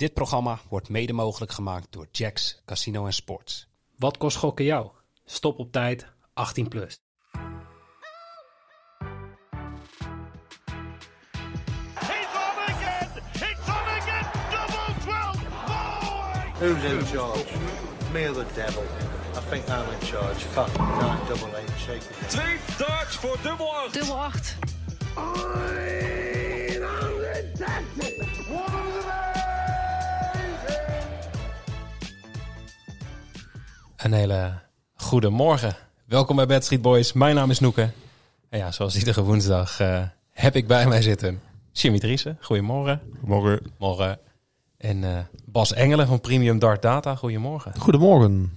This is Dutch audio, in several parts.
Dit programma wordt mede mogelijk gemaakt door Jacks Casino en Sports. Wat kost gokken jou? Stop op tijd, 18 plus. He's on again! It's on again! Double 12! Who's in charge? Me or the devil? I think I'm in charge. Fuck, nine double eight, shake it. Twee darts voor dubbel 8. Dubbel 8. Een hele goede morgen. Welkom bij Bad Street Boys. Mijn naam is Noeke. En ja, zoals iedere woensdag eh, heb ik bij mij zitten Jimmy Driessen. Goedemorgen. Morgen. Morgen. En eh, Bas Engelen van Premium Dart Data. Goedemorgen. Goedemorgen.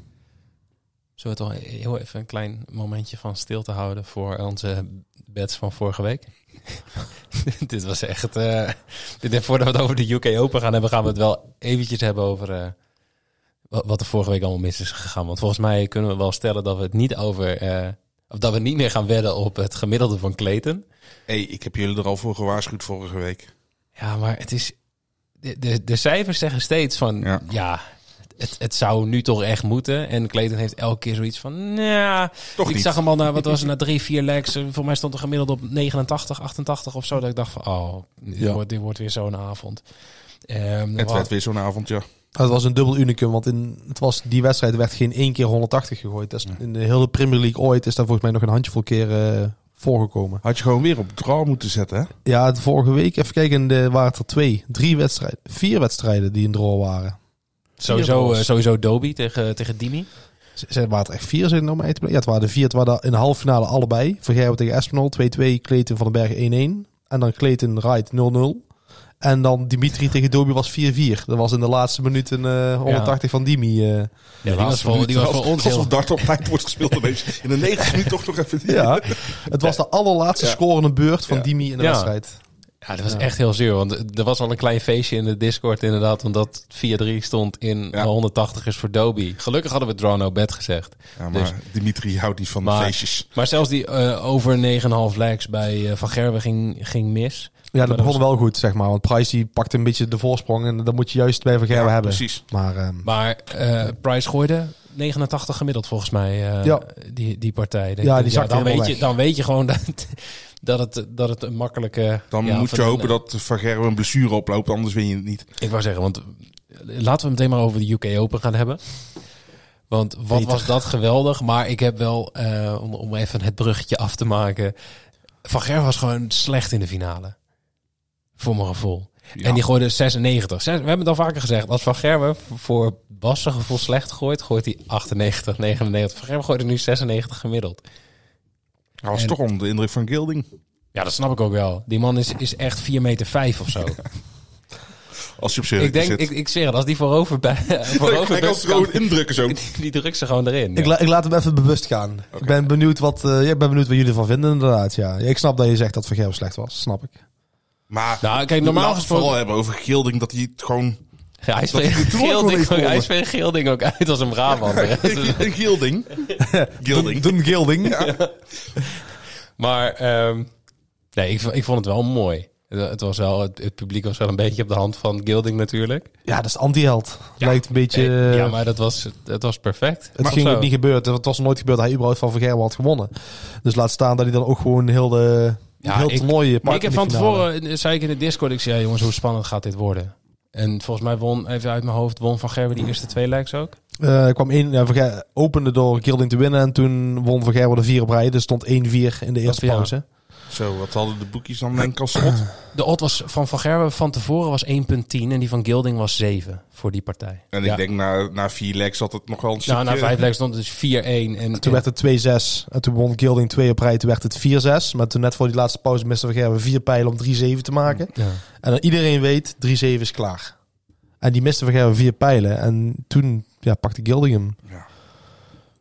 Zullen we toch heel even een klein momentje van stilte houden voor onze bets van vorige week? dit was echt... eh dit, voordat we het over de UK Open gaan hebben, gaan we het wel eventjes hebben over... wa- wat er vorige week allemaal mis is gegaan. Want volgens mij kunnen we wel stellen dat we het niet over... eh, of dat we niet meer gaan wedden op het gemiddelde van Clayton. hey, ik heb jullie er al voor gewaarschuwd vorige week. Ja, maar het is... De, de, de cijfers zeggen steeds van... Ja, Ja. het, het zou nu toch echt moeten. En Clayton heeft elke keer zoiets van... Ja, Toch ik niet. zag hem al naar, wat was het, na drie, vier legs. Voor mij stond er gemiddeld op 89, 88 of zo. Dat ik dacht van, oh, dit, Ja. wordt, dit wordt weer zo'n avond. Ehm, Het werd weer zo'n avond, ja. Het was een dubbel unicum, want in, het was, die wedstrijd werd geen één keer 180 gegooid. Dat is, in de hele Premier League ooit is daar volgens mij nog een handjevol keer eh, voorgekomen. Had je gewoon weer op draw moeten zetten, hè? Ja, de vorige week, even kijken, de, waren het er twee, drie wedstrijden, vier wedstrijden die in draw waren. sowieso, eh, sowieso Doby tegen, tegen Dimi. Z- Zijn waren het echt vier, zijn nou mee te Ja, het waren de vier. Het waren in de halve finale allebei. Vergerwe tegen Espinol 2-2, Clayton van den Berg 1-1. En dan Clayton Wright 0-0. En dan Dimitri tegen Doby was 4-4. Dat was in de laatste minuut een eh, 180 van Dimi. eh. Ja, die was voor, die was voor ons heel... Alsof dart op tijd wordt gespeeld ineens. In de 90 minuten toch nog even... Ja, het was de allerlaatste Ja. scorende beurt van Ja. Dimi in de Ja. wedstrijd. Ja, dat was echt heel zuur. Want er was al een klein feestje in de Discord inderdaad. Omdat 4-3 stond in Ja. 180 is voor Doby. Gelukkig hadden we draw no bet gezegd. Ja, maar Dus- Dimitri houdt niet van de feestjes. Maar zelfs die eh, over 9,5 legs bij eh, Van Gerwen ging, ging mis. Ja, dat begon wel goed, zeg maar. Want Price die pakte een beetje de voorsprong. En dat moet je juist bij Vergerwe Ja, hebben. precies. Maar eh, Maar eh, Price gooide 89 gemiddeld volgens mij eh, Ja. die, die partij. Ja, die zakte dan, weet je, dan weet je gewoon dat, dat, het, dat het een makkelijke... Dan ja, moet je hopen dat Van Gerwen een blessure oploopt, anders win je het niet. Ik wou zeggen, want laten we meteen maar over de UK Open gaan hebben. Want wat Beter. was dat geweldig. Maar ik heb wel, eh, om, om even het bruggetje af te maken... Van Gerwen was gewoon slecht in de finale. Voor mijn gevoel. Ja. En die gooide 96. Zes- We hebben het al vaker gezegd. Als Van Gerwen voor Bas gevoel slecht gooit, gooit hij 98, 99. Van Gerwen gooide nu 96 gemiddeld. Hij was En- toch onder de indruk van Gilding. Ja, dat snap ik ook wel. Die man is, is echt 4 meter 5 of zo. Als je op ik denk, zit. ik, ik zweer het, als die voorover bij voorover het gewoon indrukken zo. die, die drukt ze gewoon erin. ik, la- ik laat hem even bewust gaan. Ik ben benieuwd wat, eh, ja, ik ben benieuwd wat jullie ervan vinden inderdaad. Ja. Ik snap dat je zegt dat Vergerwe slecht was. Snap ik. Maar Nou, kijk, normaal laten we het gesproken- vooral hebben over Gilding, dat hij het gewoon... Ja, hij speelt Geelding heeft ook- hij uit als een Brabander. Een Gilding. Gilding. Doen Gilding. maar ehm, nee, ik, ik vond het wel mooi. Het, het was wel, het, het publiek was wel een beetje op de hand van Gilding natuurlijk. Ja, dat is anti-held. Lijkt een beetje... Eh, ja, maar dat was, dat was perfect. Het Maar ging ook niet gebeurd. Het was nooit gebeurd dat hij überhaupt van Vergerwe had gewonnen. Dus laat staan dat hij dan ook gewoon heel de Ja, heel ik- toernooi Maar pakt ik heb van tevoren, eh, zei ik in de Discord, ik zei, ja, jongens, hoe spannend gaat dit worden? En volgens mij won, even uit mijn hoofd, won Van Gerwen die eerste twee legs ook. Eh, kwam één, ja, opende door Gilding te winnen en toen won Vergerwe de vier op rij. Dus stond 1-4 in de eerste ja. pauze. Zo, wat hadden de boekjes dan denk ik als slot? De odd was van Van Gerwen van tevoren was 1.10 en die van Gilding was 7 voor die partij. En Ja. ik denk na, na vier legs had het nog wel een Nou, stukje... na vijf legs stond het dus 4-1. En, Toen werd het 2-6 en toen won Gilding 2 op rij. Toen werd het 4-6. Maar toen net voor die laatste pauze miste Vergerwe vier pijlen om 3-7 te maken. Ja. En dan iedereen weet, 3-7 is klaar. En die miste Vergerwe vier pijlen. En toen ja, pakte Gilding hem.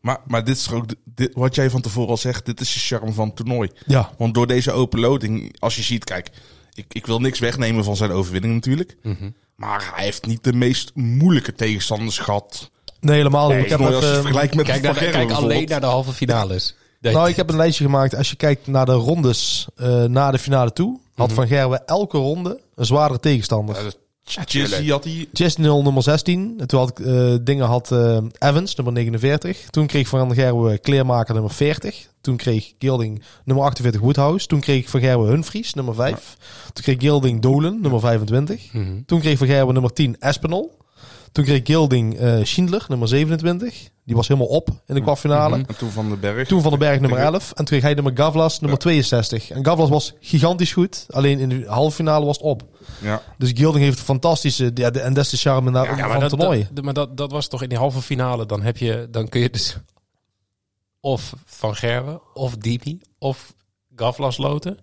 Maar, maar dit is ook, dit, wat jij van tevoren al zegt, dit is de charme van het toernooi. Ja, Want door deze open loading, als je ziet, kijk, ik, ik wil niks wegnemen van zijn overwinning natuurlijk. Mhm. Maar hij heeft niet de meest moeilijke tegenstanders gehad. nee helemaal niet. Nee, ik heb als je het met Kijk, Van naar, Gerwen kijk alleen naar de halve finales. Nou, ik heb een lijstje gemaakt. Als je kijkt naar de rondes eh na de finale toe, had Mhm. Van Gerwen elke ronde een zwaardere tegenstander. Ja, Jizzy had hij... Chesnell nummer 16. En toen had ik eh, dingen had eh, Evans nummer 49. Toen kreeg Van Gerwe Kleermaker nummer 40. Toen kreeg Gilding nummer 48 Woodhouse. Toen kreeg Van Gerwe Hunfries nummer 5. Toen kreeg Gilding Dolen nummer 25. Mhm. Toen kreeg Van Gerwe nummer 10 Espinol. Toen kreeg Gilding eh Schindler nummer 27. Die was helemaal op in de kwartfinale. En toen Van den Berg. Toen Van den Berg nummer 11. En toen kreeg hij nummer Gavlas nummer 62. En Gavlas was gigantisch goed. Alleen in de halve finale was het op. Ja. Dus Gilding heeft een fantastische... Ja, de, en is de charme na- Ja, van maar, het dat, toernooi. dat, maar dat, dat was toch in die halve finale. Dan, heb je, dan kun je dus of Van Gerwen, of Dimi, of Gavlas loten.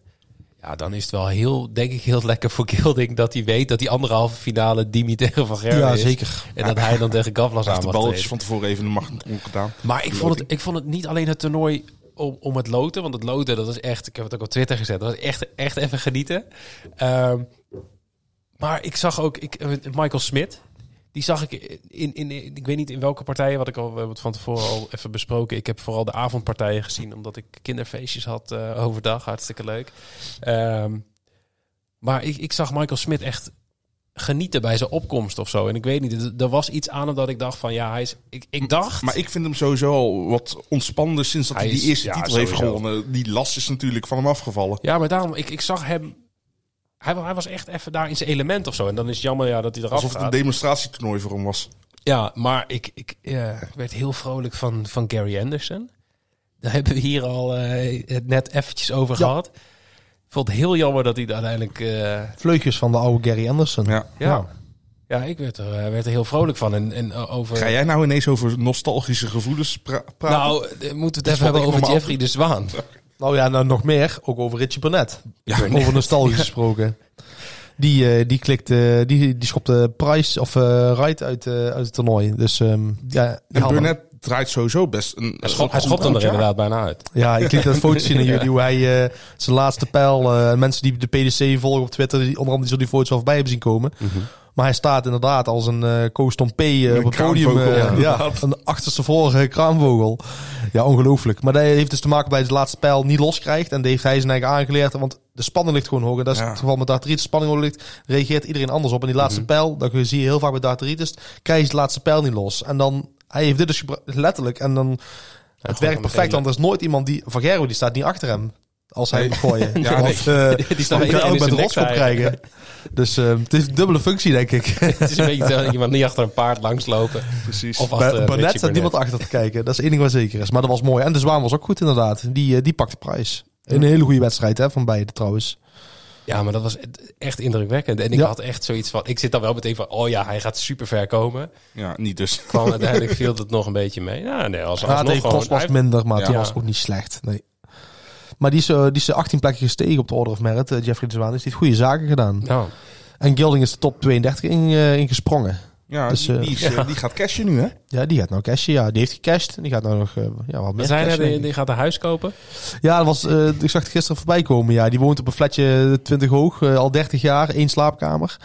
Ja, dan is het wel heel, denk ik, heel lekker voor Gilding dat hij weet dat die andere halve finale Dimi tegen Van Gerwen Ja, is. zeker. En dat hij dan tegen Gavlas aan heeft de balletjes van tevoren even de macht ongedaan. Maar ik vond, het, ik vond het niet alleen het toernooi om, om het loten. Want het loten, dat is echt... Ik heb het ook op Twitter gezet. Dat was echt, echt even genieten. Ehm, maar ik zag ook... Ik, Michael Smit. Die zag ik in, in, in... Ik weet niet in welke partijen. Wat ik al we hebben het van tevoren al even besproken. Ik heb vooral de avondpartijen gezien. Omdat ik kinderfeestjes had eh, overdag. Hartstikke leuk. Ehm, maar ik, ik zag Michael Smit echt genieten bij zijn opkomst of zo. En ik weet niet, er- was iets aan hem dat ik dacht van ja, hij is. Ik, ik dacht. Maar ik vind hem sowieso al wat ontspannender sinds dat hij, Hij is- die eerste ja, titel heeft gewonnen. Die last is natuurlijk van hem afgevallen. Ja, maar daarom, ik, ik zag hem. Hij, hij was echt even daar in zijn element of zo. En dan is het jammer ja, dat hij eraf Alsof het een demonstratietoernooi voor hem was. Ja, maar ik, ik ja, ik werd heel vrolijk van, van Gary Anderson. Daar hebben we hier al eh, het net eventjes over Ja. gehad. Ik vond het heel jammer dat hij uiteindelijk... eh, Vleugjes van de oude Gary Anderson. Ja. ja. ja, ik werd er, eh, werd er heel vrolijk van. En, en eh, over... Ga jij nou ineens over nostalgische gevoelens pra- praten? nou, eh, moeten we het even hebben over. Jeffrey de Zwaan. Nou ja, nou nog meer. Ook over Richie Burnett. ja, Over nostalgisch gesproken. Die, eh, die klikte, die, die schopte Price of eh Wright uit, eh, uit het toernooi. Dus ehm, ja, die en Burnett draait sowieso best een... Hij, schop, hij schopt hem er inderdaad bijna uit. Ja, ik liet dat foto zien aan jullie. Hoe hij eh, zijn laatste pijl. eh, mensen die de PDC volgen op Twitter. Die, onder andere die zullen die foto's wel voorbij hebben zien komen. Maar hij staat inderdaad als een eh Tompé eh, op het podium. eh, ja, een achterstevorige kraanvogel. Ja, ongelooflijk. Maar dat heeft dus te maken bij de laatste pijl niet loskrijgt. En dat heeft hij zijn eigen aangeleerd. Want de spanning ligt gewoon hoog. En dat is Ja. het geval met darteritis. De spanning hoog ligt, reageert iedereen anders op. En die laatste pijl, dat zie je heel vaak bij darteritis, krijg je de laatste pijl niet los. En dan, hij heeft dit dus letterlijk. En dan, het werkt perfect. Want er is nooit iemand die, Van Gerwen, die staat niet achter hem. Als hij Nee. hem gooien. Ja, Want, eh, Die staat dan kan ook in met rotskop krijgen. Dus eh, het is een dubbele functie, denk ik. Het is een beetje dat iemand niet achter een paard langslopen. Precies. Of achter Burnett Richie staat niemand achter te kijken. Dat is één ding wat zeker is. Maar dat was mooi. En de Zwaan was ook goed inderdaad. Die, eh, die pakte prijs. Een hele goede wedstrijd hè, van beide trouwens. Ja, maar dat was echt indrukwekkend. En ik Ja. had echt zoiets van... Ik zit dan wel meteen van... Oh ja, hij gaat super ver komen. Ja, niet dus. Kwam uiteindelijk viel het nog een beetje mee. Ja, nee, als, Ja, alsnog tegen gewoon... Kos was hij- minder, maar Ja. toen was het ook niet slecht. Nee. Maar die is, eh, die is 18 plekken gestegen op de Order of Merit. eh, Jeffrey de Zwaan. Dus die heeft goede zaken gedaan. Ja. En Gilding is de top 32 in, eh, ingesprongen. Ja, Dus, die, die, is, die gaat cashen nu, hè? Ja, die gaat nou cashen. Ja, die heeft gecashed. En die gaat nou nog ja, wat meer hij? cashen, Die, die gaat een huis kopen? Ja, dat was, eh, ik zag het gisteren voorbij komen. Ja, die woont op een flatje 20 hoog, eh, al 30 jaar, één slaapkamer.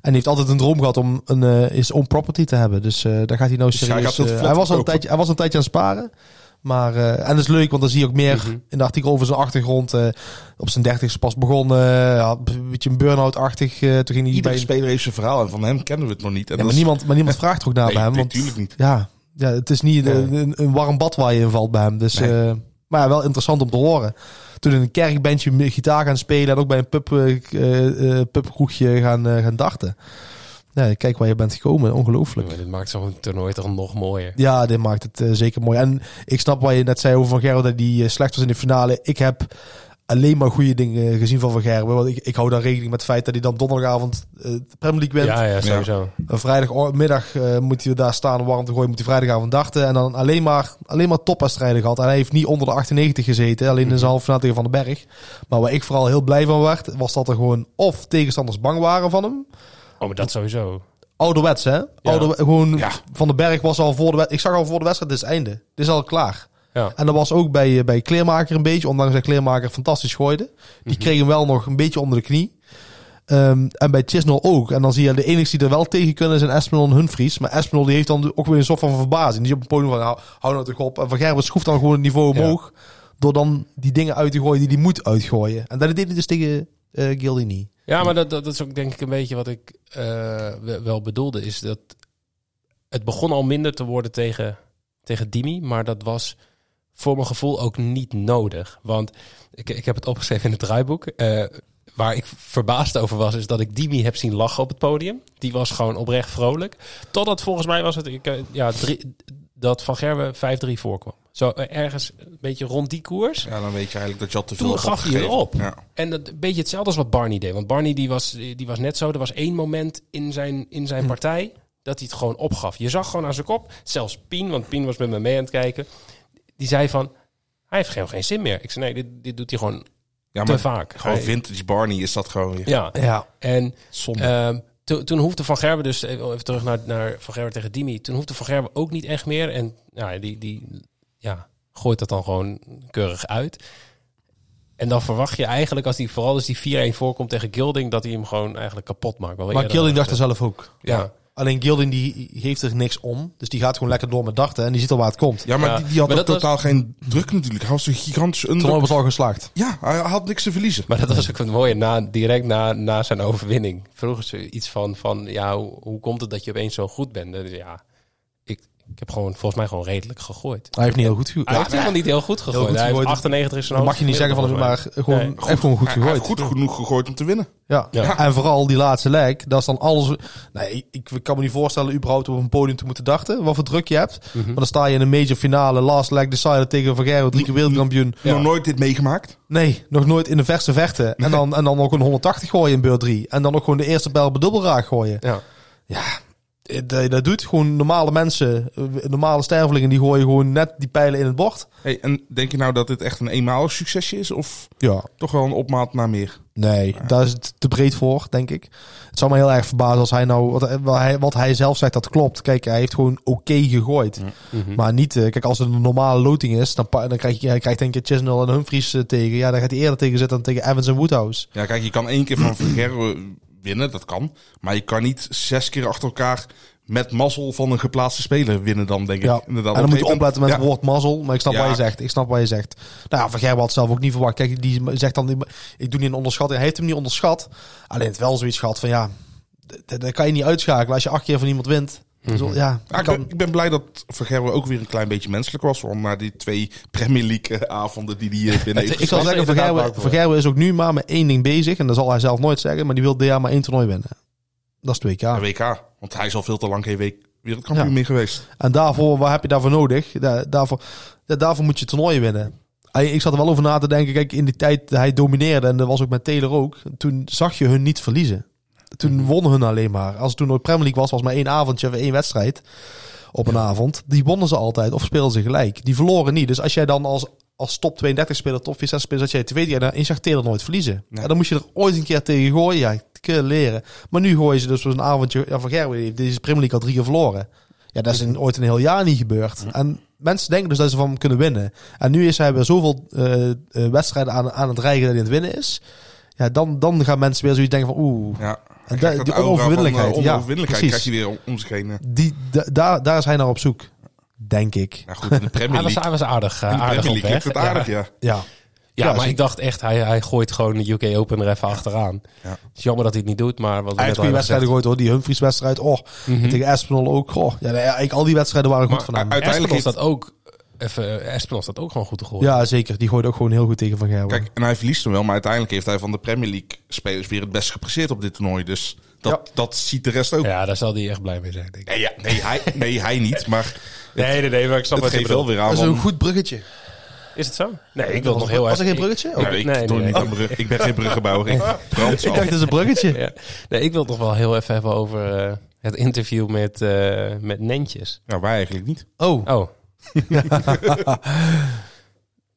En heeft altijd een droom gehad om een uh, is own property te hebben. Dus eh daar gaat hij nou Dus hij serieus. eh, flat hij, was al een tijdje, hij was al een tijdje aan het sparen. Maar, eh, en dat is leuk, want dan zie je ook meer Mhm. in de artikel over zijn achtergrond. eh, op zijn dertigste pas begonnen. eh, een beetje een burn-out-achtig. toen ging hij Iedere bij... speler heeft zijn verhaal en van hem kennen we het nog niet. En Ja, maar, is- niemand, maar niemand vraagt er ook naar Nee, bij hem. nee, Want, tuurlijk niet. Ja, ja, het is niet Nee. een, warm bad waar je in valt bij hem. Dus, Nee. maar ja, wel interessant om te horen. Toen in een kerkbandje gitaar gaan spelen en ook bij een pub, pubkroegje gaan, gaan darten. Ja, kijk waar je bent gekomen. Ongelooflijk. Ja, dit maakt zo'n toernooi toch nog mooier. Ja, dit maakt het eh, zeker mooi. En ik snap wat je net zei over Van Gerwen, dat die eh, slecht was in de finale. Ik heb alleen maar goede dingen gezien van Van Gerwen. Want ik, ik hou daar rekening met het feit dat hij dan donderdagavond eh, de Premier League wint. Ja, ja, sowieso. Een vrijdagmiddag eh, moet hij daar staan om warm te gooien. Moet hij vrijdagavond darten. En dan alleen maar, alleen maar topwedstrijden gehad. En hij heeft niet onder de 98 gezeten. Alleen in zijn halve finale tegen Van den Berg. Maar waar ik vooral heel blij van werd, was dat er gewoon of tegenstanders bang waren van hem. Oh, maar dat sowieso. Ouderwets, hè? Ouder, gewoon Ja. Van den Berg was al voor de wedstrijd. Ik zag al voor de wedstrijd, dit is het einde. Dit is al klaar. Ja. En dat was ook bij, eh, bij Kleermaker een beetje. Ondanks dat Kleermaker fantastisch gooide. Die kreeg hem wel nog een beetje onder de knie. Ehm, en bij Chisnell ook. En dan zie je de enigste die er wel tegen kunnen zijn Espinol en Humphries. Maar Espinol die heeft dan ook weer een soort van verbazing. Die is op het podium van, hou, hou nou toch op. En Van Gerben schroeft dan gewoon het niveau Ja. omhoog. Door dan die dingen uit te gooien die hij moet uitgooien. En dat deed hij dus tegen, eh Gildini. Ja, maar dat, dat, is ook denk ik een beetje wat ik eh, we- wel bedoelde. Is dat het begon al minder te worden tegen, tegen Dimi. Maar dat was voor mijn gevoel ook niet nodig. Want ik, ik heb het opgeschreven in het draaiboek. eh, waar ik verbaasd over was, is dat ik Dimi heb zien lachen op het podium. Die was gewoon oprecht vrolijk. Totdat volgens mij was het ik, ja, dat Van Gerwen 5-3 voorkwam. Zo eh, ergens een beetje rond die koers. Ja, dan weet je eigenlijk dat je al te veel Toen gaf hij het opgegeven. op. Ja. En dat een beetje hetzelfde als wat Barney deed. Want Barney die was, die was net zo. Er was één moment in zijn, in zijn partij dat hij het gewoon opgaf. Je zag gewoon aan zijn kop. Zelfs Pien, want Pien was met me mee aan het kijken. Die zei van, hij heeft geen, geen zin meer. Ik zei, nee, dit, dit doet hij gewoon Ja, te vaak. gewoon Hij- vintage Barney is dat gewoon weer. Ja, Ja. en. Ehm, toen, toen hoefde Van Gerwen dus, even even terug naar, naar Van Gerwen tegen Dimi. Toen hoefde Van Gerwen ook niet echt meer. En ja, die, die ja, gooit dat dan gewoon keurig uit. En dan verwacht je eigenlijk, als die vooral als die 4-1 voorkomt tegen Gilding, dat hij hem gewoon eigenlijk kapot maakt. Maar Gilding dacht er zelf ook. Ja. Alleen Gilding die geeft er niks om. Dus die gaat gewoon lekker door met dachten. En die ziet al waar het komt. ja, maar ja. die, die had Maar ook dat was- totaal geen druk natuurlijk. Hij was een gigantische Toen under. was al geslaagd. Ja, hij had niks te verliezen. Maar dat was ook het mooie, na, direct na, na zijn overwinning. Vroegen ze iets van, van ja, hoe, hoe komt het dat je opeens zo goed bent? En Ja, ik, heb gewoon volgens mij gewoon redelijk gegooid. Hij heeft niet heel goed gegooid. Hij heeft helemaal niet heel goed gegooid. goed hij heeft gegooid. 98 is zijn Dat mag je niet zeggen van hem, maar gewoon, Nee. heeft gewoon goed Hij- hij heeft gegooid. goed genoeg gegooid om te winnen. Ja. Ja. en vooral die laatste leg, dat is dan alles... Nee, ik, ik kan me niet voorstellen überhaupt op een podium te moeten dachten, wat voor druk je hebt. Mhm. Maar dan sta je in een major finale, last leg decider tegen Van Gerwen, drie keer wereldkampioen. Ja. Nog nooit dit meegemaakt. Nee, nog nooit in de verste vechten. En dan, en dan nog een 180 gooien in beurt 3. En dan nog gewoon de eerste bel bij dubbelraak gooien. Ja. Eh, Dat, dat doet gewoon normale mensen, eh, normale stervelingen, die gooien gewoon net die pijlen in het bord. Hey, en denk je nou dat dit echt een eenmalig succesje is? Of Ja. toch wel een opmaat naar meer? Nee, daar is het te breed voor, denk ik. Het zou me heel erg verbazen als hij nou... Wat, wat, hij, wat hij zelf zegt, dat klopt. Kijk, hij heeft gewoon oké gegooid. Mhm. Maar niet... eh, kijk, als het een normale loting is, dan, dan krijg je... Hij krijgt denk ik Chisnell en Humphries eh, tegen. Ja, daar gaat hij eerder tegen zitten dan tegen Evans en Woodhouse. Ja, kijk, je kan één keer van Gerwen winnen, dat kan. Maar je kan niet zes keer achter elkaar met mazzel van een geplaatste speler winnen dan, denk ik. Ja, Inderdaad, en dan moet je opletten met ja. het woord mazzel. Maar ik snap Ja. wat je zegt. Ik snap wat je zegt. Nou ja, Van Gerwen had zelf ook niet verwacht. Kijk, die zegt dan... Ik doe niet een onderschatting. Hij heeft hem niet onderschat. Alleen het wel zoiets gehad van ja... Dat kan je niet uitschakelen. Als je acht keer van iemand wint. Ja, ik, ben, ik ben blij dat Van Gerwen ook weer een klein beetje menselijk was. Want na die twee Premier League eh, avonden die hij eh, binnen heeft ik zal zeggen, Van inderdaad Gerwen, waar ik Van Gerwen is ook nu maar met één ding bezig. En dat zal hij zelf nooit zeggen. Maar die wil dit jaar maar één toernooi winnen. Dat is het WK. Een WK. Want hij is al veel te lang geen week wereldkampioen Ja. meer geweest. En daarvoor, wat heb je daarvoor nodig? Da- daarvoor, daarvoor moet je toernooien winnen. Ik zat er wel over na te denken. Kijk, in die tijd dat hij domineerde, en dat was ook met Taylor ook. Toen zag je hun niet verliezen. Toen wonnen hun alleen maar. Als het toen nooit Premier League was, was maar één avondje of één wedstrijd op een avond. Die wonnen ze altijd of speelden ze gelijk. Die verloren niet. Dus als jij dan als, als top 32 speler, top 64 speler, dat jij twee jaar dan zag Taylor nooit verliezen. Nee. En dan moest je er ooit een keer tegen gooien. Ja, kunnen leren. Maar nu gooien ze dus een avondje. Ja, van heeft deze Premier League al drie keer verloren. Ja, dat is in, ooit een heel jaar niet gebeurd. En mensen denken dus dat ze van hem kunnen winnen. En nu is hij weer zoveel eh, wedstrijden aan, aan het rijgen dat hij aan het winnen is. Ja, dan, dan gaan mensen weer zoiets denken van oeh. Ja. En da- die dat aura van, eh, onoverwinnelijkheid, ja, onoverwinnelijkheid precies. krijgt hij weer om, zich heen. eh. Die, da- daar, daar is hij naar op zoek. Denk ik. Ja, goed, in de Premier Hij was, League. hij was aardig, eh, in de aardig Premier op League weg. het aardig, ja. Ja. Ja, Ja, maar ik dacht echt, hij, hij gooit gewoon de UK Open er even achteraan. Ja. Het is jammer dat hij het niet doet, maar wat Hij heeft al goede wedstrijden gegooid hoor. Die Humphries wedstrijd. Oh, gezegd. Mhm. tegen Espinol ook. Oh. Ja, nee, eigenlijk al die wedstrijden waren goed van hem. uiteindelijk heeft... staat ook, even, eh, Espinol staat ook gewoon goed te gooien. Ja, zeker. Die gooide ook gewoon heel goed tegen Van Gerwen. Kijk, en hij verliest hem wel, maar uiteindelijk heeft hij van de Premier League spelers weer het best gepresteerd op dit toernooi. Dus dat, dat ziet de rest ook. Ja, daar zal hij echt blij mee zijn, denk ik. Nee, ja, nee, hij, nee, hij niet, maar Nee, nee, nee, maar ik snap het wat je geeft wel weer aan dat is een goed bruggetje. Is het zo? Nee, ik wil was, nog heel was er geen bruggetje? Ik, nee, doe nee. niet aan brug. ik ben geen bruggenbouwer. Ik brand ik dacht, dat is een bruggetje. Ja. Nee, ik wil het nog wel heel even hebben over eh, het interview met, eh, met Nentjes. Ja, wij eigenlijk niet. Oh, Oh,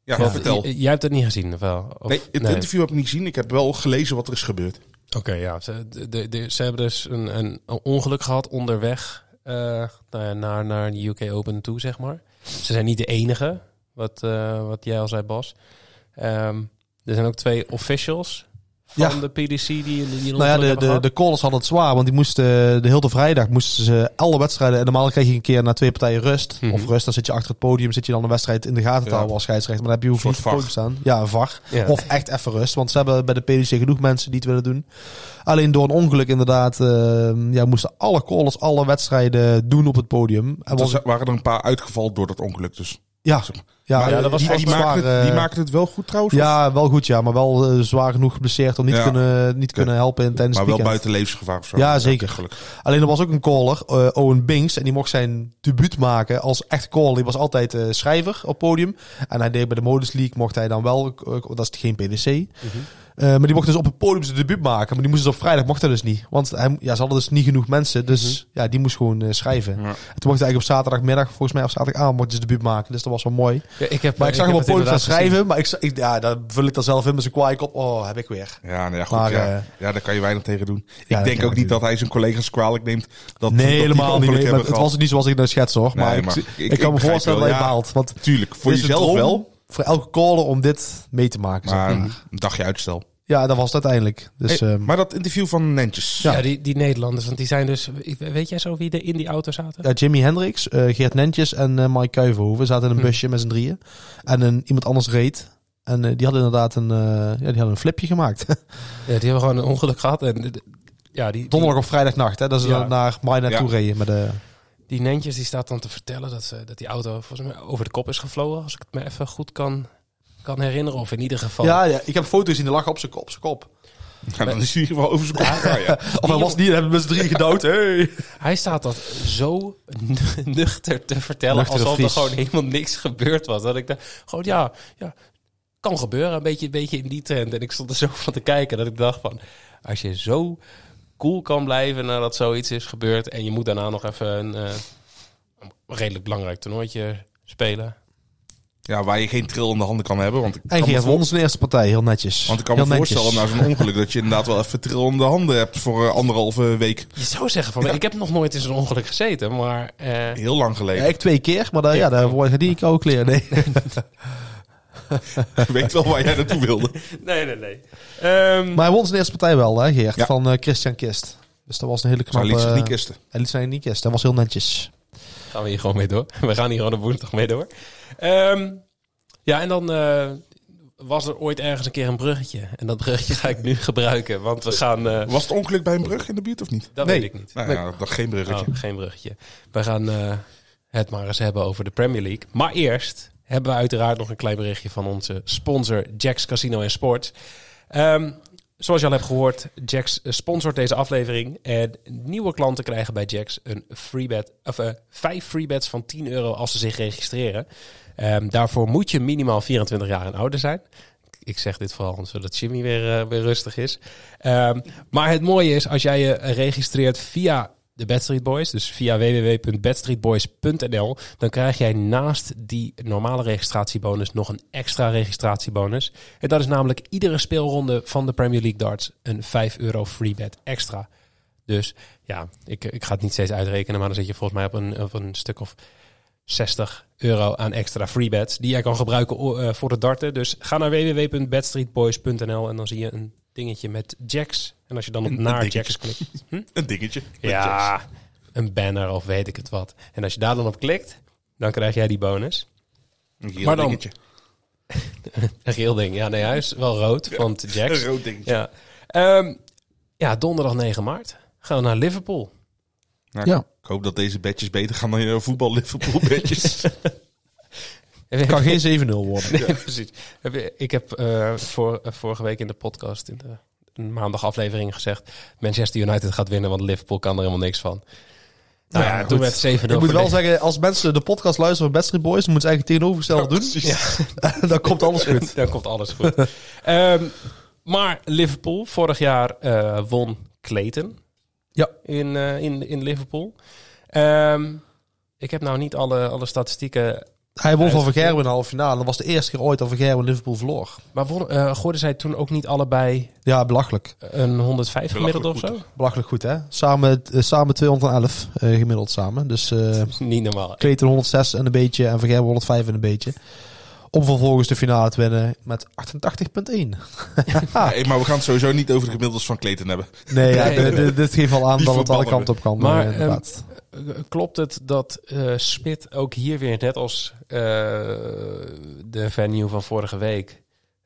Ja, want vertel. jij hebt het niet gezien, of wel? Of- Nee, het interview heb ik niet gezien. Ik heb wel gelezen wat er is gebeurd. Oké, ja. Ze, de, ze hebben dus een, een, ongeluk gehad onderweg nou ja, naar, naar de UK Open toe, zeg maar. Ze zijn niet de enige, wat, eh, wat jij al zei, Bas. Ehm, er zijn ook twee officials van Ja. de PDC die, die Nou ja, de, de, de callers hadden het zwaar, want die moesten de hele vrijdag moesten ze alle wedstrijden. En normaal krijg je een keer na twee partijen rust. Mhm. Of rust, dan zit je achter het podium, zit je dan een wedstrijd in de gaten te Ja. houden als scheidsrechter. Maar dan heb je het podium staan. Ja, een VAR. Ja. Of echt even rust, want ze hebben bij de PDC genoeg mensen die het willen doen. Alleen door een ongeluk inderdaad, eh, ja, moesten alle callers alle wedstrijden doen op het podium. En Er waren er een paar uitgevallen door dat ongeluk dus. Ja, ja, Maar ja, dat was die, die, maakten zwaar, het, die eh, het wel goed trouwens. of- Ja, wel goed ja, maar wel eh, zwaar genoeg geblesseerd om niet, Ja. kunnen, niet kunnen helpen in, tijdens maar wel buiten levensgevaar of zo. Ja, zeker. Gelukkig. Alleen er was ook een caller, eh, Owen Binks, en die mocht zijn debuut maken als echt caller. Die was altijd eh, schrijver op podium. En hij deed bij de Modus League, mocht hij dan wel, eh, dat is geen PDC. Eh, maar die mocht dus op het podium zijn debuut maken. Maar die moest dus op vrijdag, mocht hij dus niet. Want hij, ja, ze hadden dus niet genoeg mensen, dus ja, die moest gewoon eh, schrijven. Ja. En toen mocht hij eigenlijk op zaterdagmiddag, volgens mij op zaterdagavond, mocht hij zijn debuut maken. Dus dat was wel mooi. Ja, ik heb, Maar ik zag hem op het podium het inderdaad schrijven, maar ik, ja, daar vul ik dan zelf in met zijn kwaai op. Oh, heb ik weer. Ja, nou ja, goed. Maar, ja. eh, ja, daar kan je weinig tegen doen. Ik denk ook niet dat hij zijn collega's kwalijk neemt. Dat, dat Nee, helemaal niet. Nee, maar het was het niet zoals ik nou schets hoor. Maar, Nee, ik, kan me voorstellen dat ja. baalt. Tuurlijk, voor jezelf wel. Voor elke caller om dit mee te maken. zeg Maar een dagje uitstel. Ja, dat was het uiteindelijk. Dus, Hey, ehm, maar dat interview van Nentjes. Ja, die, die Nederlanders, want die zijn dus... Weet jij zo wie er in die auto zaten? ja, Jimmy Hendricks, eh, Geert Nentjes en eh, Mike Kuivenhoven zaten in een Hm. busje met z'n drieën. En een, iemand anders reed. En eh, die hadden inderdaad een, eh, ja, die hadden een flipje gemaakt. Ja, die hebben gewoon een ongeluk gehad. En ja, die, die, Donderdag op vrijdagnacht. Hè, dat ze Ja. dan naar naartoe Ja. reden. Met de, die Nentjes die staat dan te vertellen dat, ze, dat die auto volgens mij over de kop is gevlogen. Als ik het me even goed kan, kan herinneren. Of in ieder geval... ja, ja, ik heb foto's zien, die lag op zijn kop. Op zijn kop. Ja, dan is hij in ieder geval over zijn kop gegaan, ja. Of hij was niet, hebben met z'n drieën gedood. Hey. Hij staat dat zo nuchter te vertellen. Nuchter alsof er gewoon helemaal niks gebeurd was. Dat ik dacht, gewoon ja, ja, kan gebeuren. Een beetje, een beetje in die trend. En ik stond er zo van te kijken dat ik dacht van... Als je zo cool kan blijven nadat zoiets is gebeurd... en je moet daarna nog even een, eh, een redelijk belangrijk toernooitje spelen... Ja, waar je geen tril in de handen kan hebben. Want ik kan voor- won zijn eerste partij, heel netjes. Want ik kan me Heel voorstellen na zo'n ongeluk dat je inderdaad wel even tril in de handen hebt voor eh, anderhalve week. Je zou zeggen van, ik heb nog nooit in zo'n ongeluk gezeten, maar... eh, Heel lang geleden. Ja, ik twee keer, maar daar, ja, daar word die ik ook leren. Nee. Ik weet wel waar jij naartoe wilde. nee, nee, nee. Ehm, Maar hij won zijn eerste partij wel, hè, Geert? Ja. Van eh, Christian Kist. Dus dat was een hele Maar knappe... liet zich niet eh, kisten. Hij liet zijn niet kisten. Dat was heel netjes. gaan we hier gewoon mee door. We gaan hier gewoon op woensdag mee door. Ehm, ja, en dan eh, was er ooit ergens een keer een bruggetje. En dat bruggetje ga ik nu gebruiken, want we gaan... eh, Was het ongeluk bij een brug in de buurt of niet? dat Nee. weet ik niet. Nou Nee. ja, dat geen bruggetje. Oh, geen bruggetje. We gaan eh, het maar eens hebben over de Premier League. Maar eerst hebben we uiteraard nog een klein berichtje van onze sponsor Jacks Casino en Sport. Ehm, zoals je al hebt gehoord, Jacks sponsort deze aflevering. En nieuwe klanten krijgen bij Jacks een free bet, of, eh, vijf free bets van 10 euro als ze zich registreren. Ehm, daarvoor moet je minimaal 24 jaar en ouder zijn. Ik zeg dit vooral zodat Jimmy weer, eh, weer rustig is. Ehm, maar het mooie is, als jij je registreert via de Bedstreet Boys, dus via www.bedstreetboys.nl, dan krijg jij naast die normale registratiebonus nog een extra registratiebonus. En dat is namelijk iedere speelronde van de Premier League darts een 5 euro free extra. Dus ja, ik, ik ga het niet steeds uitrekenen, maar dan zit je volgens mij op een, op een stuk of 60 euro aan extra free bets die jij kan gebruiken eh, voor het darten. Dus ga naar www.bedstreetboys.nl en dan zie je een dingetje met jacks. En als je dan op Een- een naar dingetje. jacks klikt, Een dingetje. met jacks. ja, een banner of weet ik het wat. En als je daar dan op klikt, dan krijg jij die bonus. Een geel Maar dan- dingetje. Een geel ding. Ja, nee, hij is wel rood, want Een jacks. rood dingetje. Ja. Ehm, ja, donderdag 9 maart gaan we naar Liverpool. Nou, Ja. Ik hoop dat deze bedjes beter gaan dan je voetbal Liverpool bedjes. Het kan geen 7-0 worden. Nee, precies. Ik heb eh, voor, eh, vorige week in de podcast, in de een maandag aflevering gezegd... Manchester United gaat winnen, want Liverpool kan er helemaal niks van. Nou ja, Ja, toen werd 7 Ik moet wel zeggen, als mensen de podcast luisteren van Bedstreet Boys, moeten ze eigenlijk tegenovergesteld doen. Precies. dan komt alles goed. Dan komt alles goed. Ehm, maar Liverpool, vorig jaar eh, won Clayton Ja. in, in, in Liverpool. Ehm, ik heb nou niet alle, alle statistieken, Hij won van Uitgevoerd. Vergerwen in de halve finale. Dat was de eerste keer ooit dat Vergerwen Liverpool verloor. maar eh, gooiden zij toen ook niet allebei Ja, belachelijk. een 105 gemiddeld of zo? Belachelijk goed, hè? Samen, eh, samen 211 eh, gemiddeld samen. Dus eh Niet normaal. Kleten 106 en een beetje en Vergerwen 105 en een beetje. Om vervolgens de finale te winnen met 88,1. Hey, maar we gaan het sowieso niet over de gemiddeldes van Clayton hebben. Nee, ja, Nee. dit- geeft al aan Die dat het alle kanten op kan. Maar, eh, inderdaad. Eh, Klopt het dat eh Smit ook hier weer, net als eh, de venue van vorige week,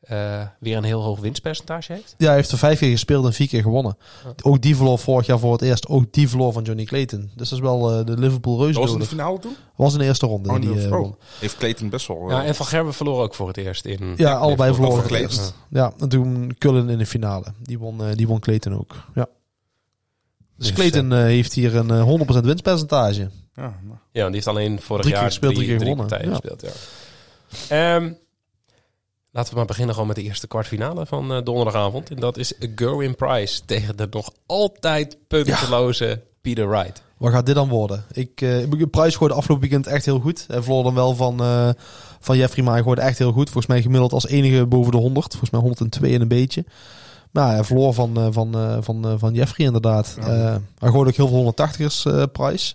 eh, weer een heel hoog winstpercentage heeft? Ja, hij heeft er vijf keer gespeeld en vier keer gewonnen. Ook die verloor vorig jaar voor het eerst. Ook die verloor van Johnny Clayton. Dus dat is wel eh, de Liverpool Reus Dat was in de finale toen? Was in de eerste ronde. Oh, die, eh, oh. won. Heeft Clayton best wel... Ja, en Van Gerwen verloor ook voor het eerst in. Ja, allebei verloren voor voor het Clayton. eerst. Ja, en toen Cullen in de finale. Die won, eh, die won Clayton ook. Ja. Dus Dus, Clayton eh, heeft hier een eh, 100% winstpercentage. ja, nou. Ja, die heeft alleen vorig Drie keer jaar gespeeld, drie keer gewonnen. partijen Ja. gespeeld. Ja. Ehm, laten we maar beginnen gewoon met de eerste kwartfinale van eh, donderdagavond. En dat is Gerwin Price tegen de nog altijd punteloze Peter Wright. Wat gaat dit dan worden? Ik, eh ik Price gooide afgelopen weekend echt heel goed. Hij verloor dan wel van, eh, van Jeffrey, maar hij gooide echt heel goed. Volgens mij gemiddeld als enige boven de 100. Volgens mij 102 en een beetje. Maar hij verloor van, eh, van, eh, van, eh, van Jeffrey inderdaad. Ja. Eh, hij gooide ook heel veel 180ers eh Price.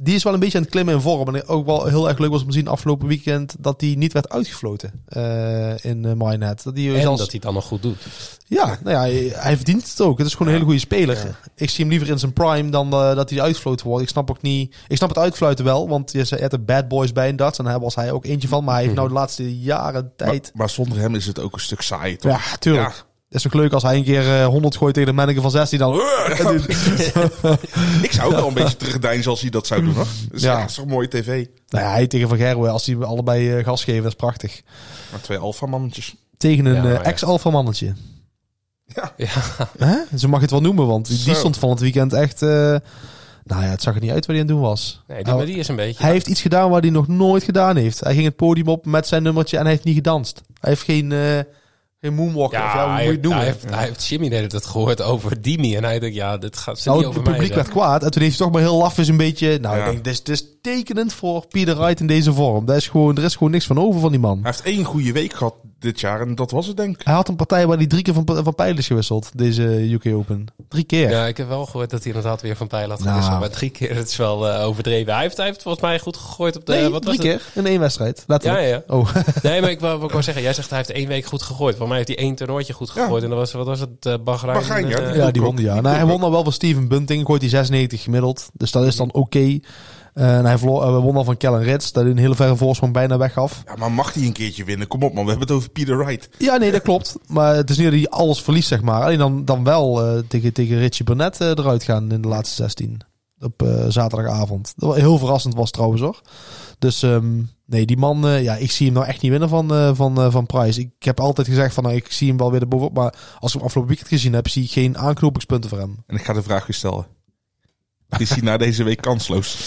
Die is wel een beetje aan het klimmen in vorm. En ook wel heel erg leuk was om te zien afgelopen weekend dat hij niet werd uitgefloten in uh, Minehead. Dat hij En zelfs- dat hij het dan nog goed doet. ja, nou ja, hij, hij verdient het ook. Het is gewoon een hele goede speler. Ik zie hem liever in zijn prime dan dat hij uitgefloten wordt. Ik snap ook niet... Ik snap het uitfluiten wel, want je hebt er bad boys bij in darts. En daar was hij ook eentje van. Maar hij heeft nou de laatste jaren tijd... Maar, maar zonder hem is het ook een stuk saai, toch? Ja, tuurlijk. Het is ook leuk als hij een keer eh, 100 gooit tegen de manneke van 16 dan... Ik zou ook wel een beetje terugdeinzen als hij dat zou doen, hoor. Dus Ja. ja, dat is toch mooie tv. nou ja, hij tegen Van Gerwen, als die allebei eh, gas geven, dat is prachtig. Maar twee alfamannetjes. Tegen een Ja, eh, maar ja. Ja. Ja. Hè? Zo mag je het wel noemen, want die stond van het weekend echt... eh, nou ja, het zag er niet uit wat hij aan het doen was. Nee, die, Nou, maar die is een beetje... Hij heeft iets gedaan waar hij nog nooit gedaan heeft. Hij ging het podium op met zijn nummertje en hij heeft niet gedanst. Hij heeft geen, eh geen moonwalk. ja, of ja, hoe hij, moet je het noemen? hij heeft, hij heeft Jimmy deed het gehoord over Dimi. En hij denkt, ja, dit gaat ze nou, niet het mij publiek werd kwaad. En toen heeft hij toch maar heel lafjes een beetje... Nou, Ja. ik denk, dit is, dit is tekenend voor Peter Wright in deze vorm. Daar is gewoon, er is gewoon niks van over van die man. Hij heeft één goede week gehad dit jaar en dat was het, denk ik. Hij had een partij waar hij drie keer van, van pijl is gewisseld. Deze UK Open. Drie keer. Ja, ik heb wel gehoord dat hij inderdaad weer van pijl had Nou. gewisseld. Maar drie keer, dat is wel eh, overdreven. Hij heeft, hij heeft volgens mij goed gegooid op de... nee, wat was drie het? keer in één wedstrijd. Letterlijk. Ja, ja. Oh, Nee, maar ik wou, ik wou zeggen, jij zegt hij heeft één week goed gegooid. Voor mij heeft hij één toernooitje goed Ja. gegooid. En dat was, wat was het, uh, Bahrein? Bahrein, ja. eh, ja, die won ja. Die Nou, hij won dan wel van Steven Bunting. Gooit hij 96 gemiddeld. Dus dat is dan oké. En hij verloor, eh, won dan van Kellen Ritz. Dat hij een hele verre voorsprong bijna weggaf. Ja, maar mag hij een keertje winnen? Kom op, man. We hebben het over Peter Wright. Ja, nee, dat klopt. Maar het is niet dat hij alles verliest, zeg maar. Alleen dan, dan wel eh, tegen, tegen Richie Burnett eh, eruit gaan in de laatste 16. Op eh, zaterdagavond. Dat heel verrassend was trouwens hoor. Dus ehm, nee, die man, eh, ja, ik zie hem nou echt niet winnen van, eh, van, eh, van Price. Ik heb altijd gezegd van, nou, ik zie hem wel weer erbovenop. Maar als ik hem afgelopen weekend gezien heb, zie ik geen aanknopingspunten voor hem. En ik ga de vraag weer stellen. Is hij na deze week kansloos?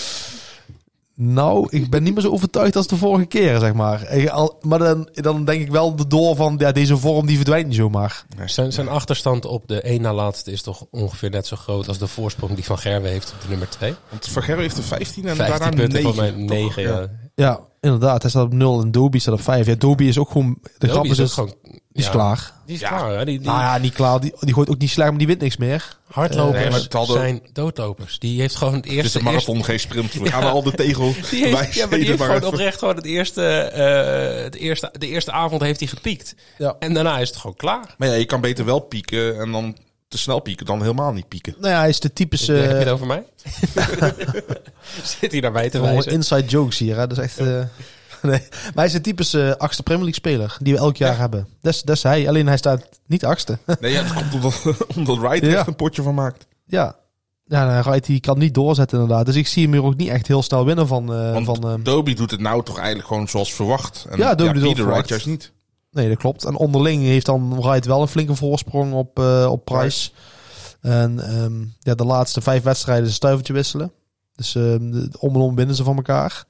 Nou, ik ben niet meer zo overtuigd als de vorige keren, zeg maar. Al- Maar dan, dan denk ik wel de door van, ja, deze vorm die verdwijnt niet zomaar. Zijn, zijn achterstand op de één na laatste is toch ongeveer net zo groot als de voorsprong die Van Gerwen heeft op de nummer 2? Want Van Gerwen heeft er 15 en 15 daarna punten 9. voor mij 9. Ja. Ja, inderdaad. Hij staat op 0 en Dobie staat op 5. Ja, Dobie is ook gewoon... De grap Dobie is, ook dus, gewoon... die is ja, klaar. Die is Ja. klaar, hè? Die, die Nou ja, niet klaar. Die, die gooit ook niet slecht, maar die wint niks meer. hardlopers Nee, maar het hadden- zijn doodlopers. Die heeft gewoon het Het is eerste... een marathon, geen sprint. We gaan Ja. al de tegel Die heeft, ja, maar die heeft maar gewoon oprecht gewoon het eerste, eh, het eerste, de eerste avond heeft hij gepiekt. Ja. En daarna is het gewoon klaar. Maar ja, je kan beter wel pieken en dan te snel pieken dan helemaal niet pieken. Nou ja, hij is de typische... Heb je het over mij? Zit hij naar mij te Gewoon wijzen? inside jokes hier, hè. Dat is echt... eh, nee. Maar hij is de typische eh, achtste Premier League speler die we elk jaar hebben. Dat is, dat hij. Alleen hij staat niet achtste. Nee, ja, het komt omdat, omdat Wright er Ja. echt een potje van maakt. ja. Ja, nou, Wright die kan niet doorzetten inderdaad. Dus ik zie hem hier ook niet echt heel snel winnen van... eh, Want van eh, Dobie doet het nou toch eigenlijk gewoon zoals verwacht. En Ja, Dobie doet het verwacht. Juist niet. Nee, dat klopt. En onderling heeft dan Wright wel een flinke voorsprong op, eh, op Price. En ehm, ja, de laatste vijf wedstrijden is een stuivertje wisselen. Dus ehm, om en om winnen ze van elkaar.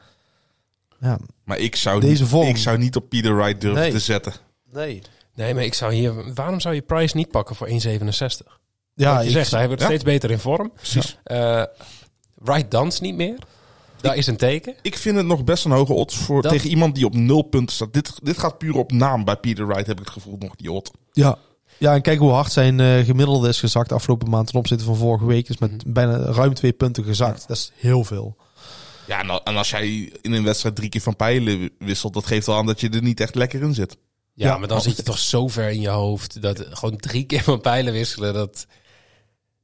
Ja, Maar ik zou, Deze niet, vorm. ik zou niet op Peter Wright durven Nee. te zetten. nee. Nee, maar ik zou hier... Waarom zou je Price niet pakken voor 1,67? Ja, je ik- zegt, hij wordt ja. steeds beter in vorm. Precies. Eh Wright danst niet meer. Daar is een teken. Ik vind het nog best een hoge odds voor Dat- tegen iemand die op nul punten staat. Dit, dit gaat puur op naam bij Peter Wright, heb ik het gevoel nog die odd. ja. ja, en kijk hoe hard zijn eh, gemiddelde is gezakt afgelopen maand ten opzichte van vorige week. Is met bijna ruim twee punten gezakt. Dat is heel veel. Ja, en, al- en als jij in een wedstrijd drie keer van pijlen wisselt, dat geeft al aan dat je er niet echt lekker in zit. Ja, Ja. maar dan zit je toch zo ver in je hoofd dat gewoon drie keer van pijlen wisselen. Dat,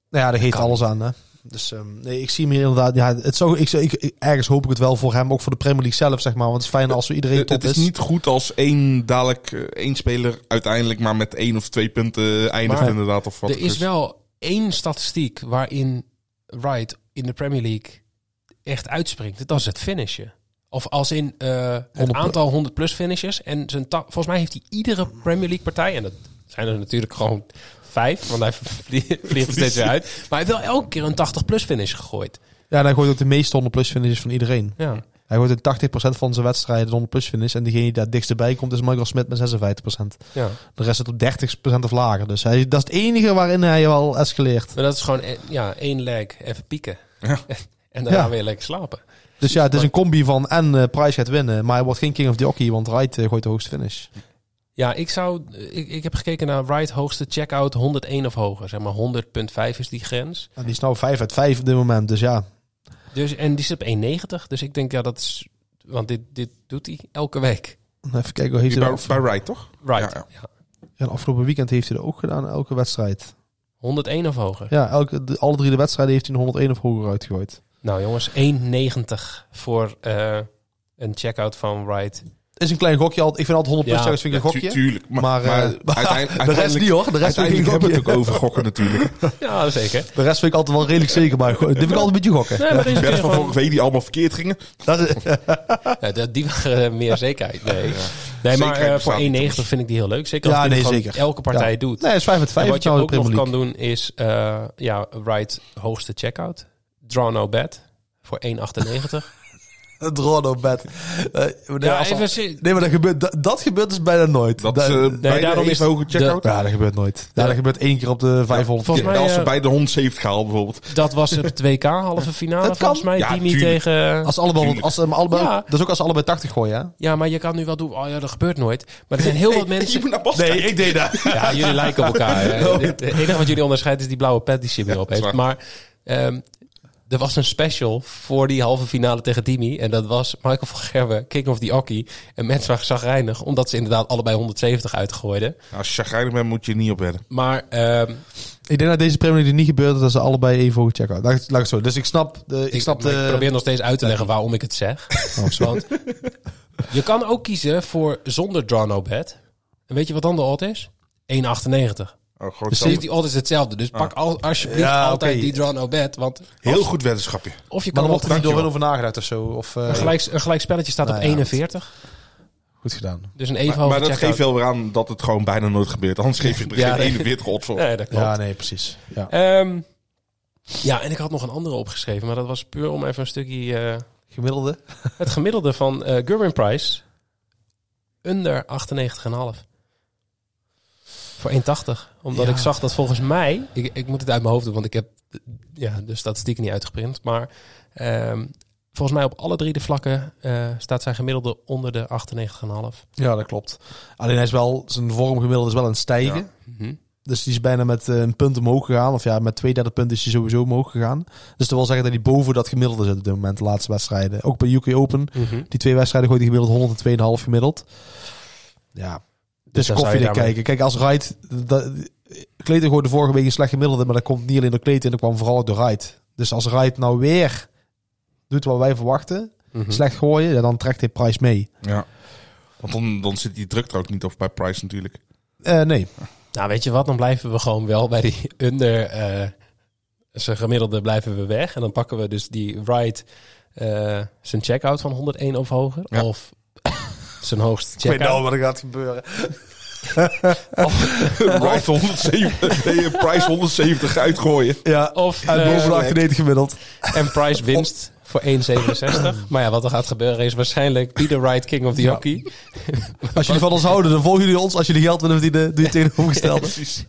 Nou ja, daar geeft Kan alles aan. Hè? Dus ehm, nee, ik zie hem hier inderdaad. Ja, het zou, ik, ik, ergens hoop ik het wel voor hem, ook voor de Premier League zelf, zeg maar. Want het is fijn als we iedereen Het, top het is niet goed als één dadelijk eh, één speler uiteindelijk maar met één of twee punten eindigt Maar inderdaad. Of wat er het is wel één statistiek waarin Wright in de Premier League echt uitspringt. Dat is het finishen. Of als in het 100 aantal 100 plus finishes. En zijn volgens mij heeft hij iedere Premier League partij, en dat zijn er natuurlijk gewoon vijf, want hij vlie- vliegt er steeds weer uit. Maar hij heeft wel elke keer een 80 plus finish gegooid. Ja, en hij gooit ook de meeste 100 plus finishes van iedereen. Ja. Hij gooit in 80% van zijn wedstrijden de 100 plus finish. En degene die daar dichtst bij komt is Michael Smith met 56%. ja. De rest zit op 30% of lager. Dus hij, dat is het enige waarin hij wel escaleert. Maar dat is gewoon eh, ja, één leg, even pieken. Ja. en daarna Ja. weer lekker slapen. Dus ja, het is een combi van en eh Price gaat winnen. Maar hij wordt geen king of the hockey, want Wright eh, gooit de hoogste finish. Ja, ik zou. Ik, ik heb gekeken naar Wright hoogste checkout 101 of hoger. Zeg maar 100.5 is die grens. En die is nou 5 uit 5 op dit moment. Dus ja, Dus, en die zit op 1,90. Dus ik denk ja, dat is. Want dit, dit doet hij elke week. even kijken. Hoe heeft hij bij, dat bij Wright, toch? Right. Ja, Ja, Ja, afgelopen weekend heeft hij dat ook gedaan, elke wedstrijd. 101 of hoger. Ja, elke, de- alle drie de wedstrijden heeft hij een 101 of hoger uitgegooid. Nou jongens, 1,90 voor eh, een checkout van Wright. Is een klein gokje. al- Ik vind altijd 100 plus Ja, checkers vind ik een tu- gokje. tuurlijk. Maar, Maar, maar, eh, maar uiteindelijk, de rest niet hoor. De rest vind ik hebben het ook over gokken natuurlijk. Ja, zeker. De rest vind ik altijd wel redelijk zeker. Maar dit vind ik altijd een beetje gokken. Nee, maar De rest van vorige week die allemaal verkeerd gingen. Dat is, Ja, dat- die waren eh, meer zekerheid. Nee, nee maar voor niet, 1,90 vind ik die heel leuk. Zeker als Ja, nee, zeker. elke partij Ja. doet. nee, het is 5 uit En 5 wat je ook nog kan doen is, eh, ja, Wright hoogste checkout. Draw no bet voor 1,98. Een draw no bet. Eh, nee, ja, als- even zi- nee, maar dat gebeurt, dat, dat gebeurt dus bijna nooit. Dat uh, bij daarom is hoge checkout. ja, dat gebeurt nooit. Ja, dat gebeurt één keer op de 500 volgens keer. mij- als ze eh, bij de 170 halen bijvoorbeeld. dat was het WK halve finale Dat kan. volgens mij. Ja, tuurlijk. tegen... Als ze allebei, Tuurlijk. als ze hem allebei, Ja. dat is ook als ze allebei 80 gooien, hè? Ja, maar je kan nu wel doen, oh ja, dat gebeurt nooit. Maar er zijn heel wat Je mensen... moet naar Bas Nee, ik deed dat. Ja, jullie lijken op elkaar. hè. Het enige wat jullie onderscheidt is die blauwe pet die Jimmy op heeft. Maar ehm, er was een special voor die halve finale tegen Dimi. En dat was Michael van Gerwen, King of the Hockey. En mensen waren zagrijnig, omdat ze inderdaad allebei 170 uitgooiden. Als je chagrijnig bent, moet je niet op wedden. Maar ehm, Ik denk dat deze Premier League niet gebeurt, dat ze allebei even hoog check-out. Laat, het zo. Dus ik snap de... Ik, ik, snap de... ik probeer nog steeds uit te leggen waarom ik het zeg. Oh. Want je kan ook kiezen voor zonder draw no bet. En weet je wat dan de odd is? 1,98. Oh, gewoon Dus Dus zo. die is hetzelfde. Dus pak al, alsjeblieft Ja, altijd die draw no bet. Want Heel goed weddenschapje. of je Maar kan dan wordt er niet door over nagedacht of zo. Of, eh, Een gelijk, een gelijk spelletje staat Nou op ja, 41. Goed gedaan. Dus een even Maar, maar dat geeft wel weer aan dat het gewoon bijna nooit gebeurt. Anders geef je er Ja, geen nee. 41 odds voor. Nee, dat klopt. Ja, nee, precies. Ja. Ehm, ja, en ik had nog een andere opgeschreven. Maar dat was puur om even een stukje... eh, Gemiddelde. het gemiddelde van eh Gerwin Price. Under 98,5. Voor 1,80. Omdat Ja. ik zag dat volgens mij... Ik, ik moet het uit mijn hoofd doen, want ik heb ja, de statistieken niet uitgeprint. Maar ehm, volgens mij op alle drie de vlakken eh, staat zijn gemiddelde onder de 98,5. Ja, dat klopt. Alleen hij is wel, zijn vormgemiddelde is wel aan het stijgen. Mhm. Dus die is bijna met eh, een punt omhoog gegaan. Of ja, met twee derde punten is hij sowieso omhoog gegaan. Dus dat wil zeggen dat hij boven dat gemiddelde zit op dit moment, de laatste wedstrijden. Ook bij UK Open. Mhm. Die twee wedstrijden gooit hij gemiddeld 102,5 gemiddeld. Ja, dus daarmee- kijken. Kijk, als Wright... dat- Clayton gooide vorige week een slecht gemiddelde, maar dat komt niet alleen door Clayton, dat kwam vooral door Wright. Dus als Wright nou weer doet wat wij verwachten, Mhm. slecht gooien, ja, dan trekt hij Price mee. Ja. Want dan, dan zit die druk er ook niet op bij Price natuurlijk. Eh, nee. Nou, weet je wat? Dan blijven we gewoon wel bij die under. eh zijn gemiddelde blijven we weg. En dan pakken we dus die right. eh, zijn checkout van 101 of hoger. Ja. Of zijn hoogste Ik weet nou wat er gaat gebeuren. Right 170, nee, Price 170 uitgooien. Ja, Of en eh, boven de 98 gemiddeld. en price winst voor 1,67. maar ja, wat er gaat gebeuren is waarschijnlijk be the right king of the hockey. Als jullie van ons houden, dan volgen jullie ons. Als jullie geld willen verdienen, doe je het tegenovergestelde. Precies.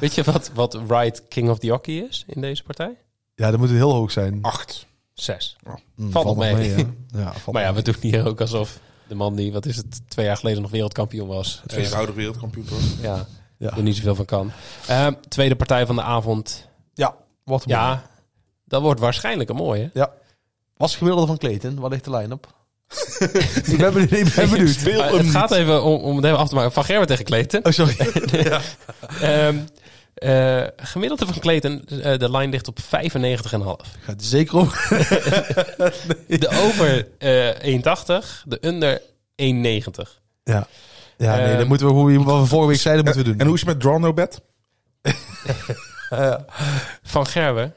Weet je wat, wat right king of the hockey is in deze partij? Ja, dan moet het heel hoog zijn. 8. Zes. Mm, valt nog mee. hè? ja, valt Maar ja, we doen hier ook alsof de man die, wat is het, twee jaar geleden nog wereldkampioen was. eh, Tweevoudig wereldkampioen toch? ja, Ja. er niet zoveel van kan. Ehm, tweede partij van de avond. Ja, wat een Ja, dat wordt waarschijnlijk een mooie. Ja. Was het gemiddelde van Clayton? Waar ligt de line-up? ik ben benieuwd. Ik ben benieuwd. Het gaat even om, om het even af te maken. Van Gerwen tegen Kleten. Oh, sorry. Ehm eh, gemiddelde van Kleten, eh, de lijn ligt op 95,5. Gaat zeker om. De over eh 1,80, de under 1,90. Ja. Ja, nee, Ehm, dat moeten we, hoe we, wat we vorige week zeiden, moeten we doen. En hoe is het met Draw No Bet? Van Gerwen,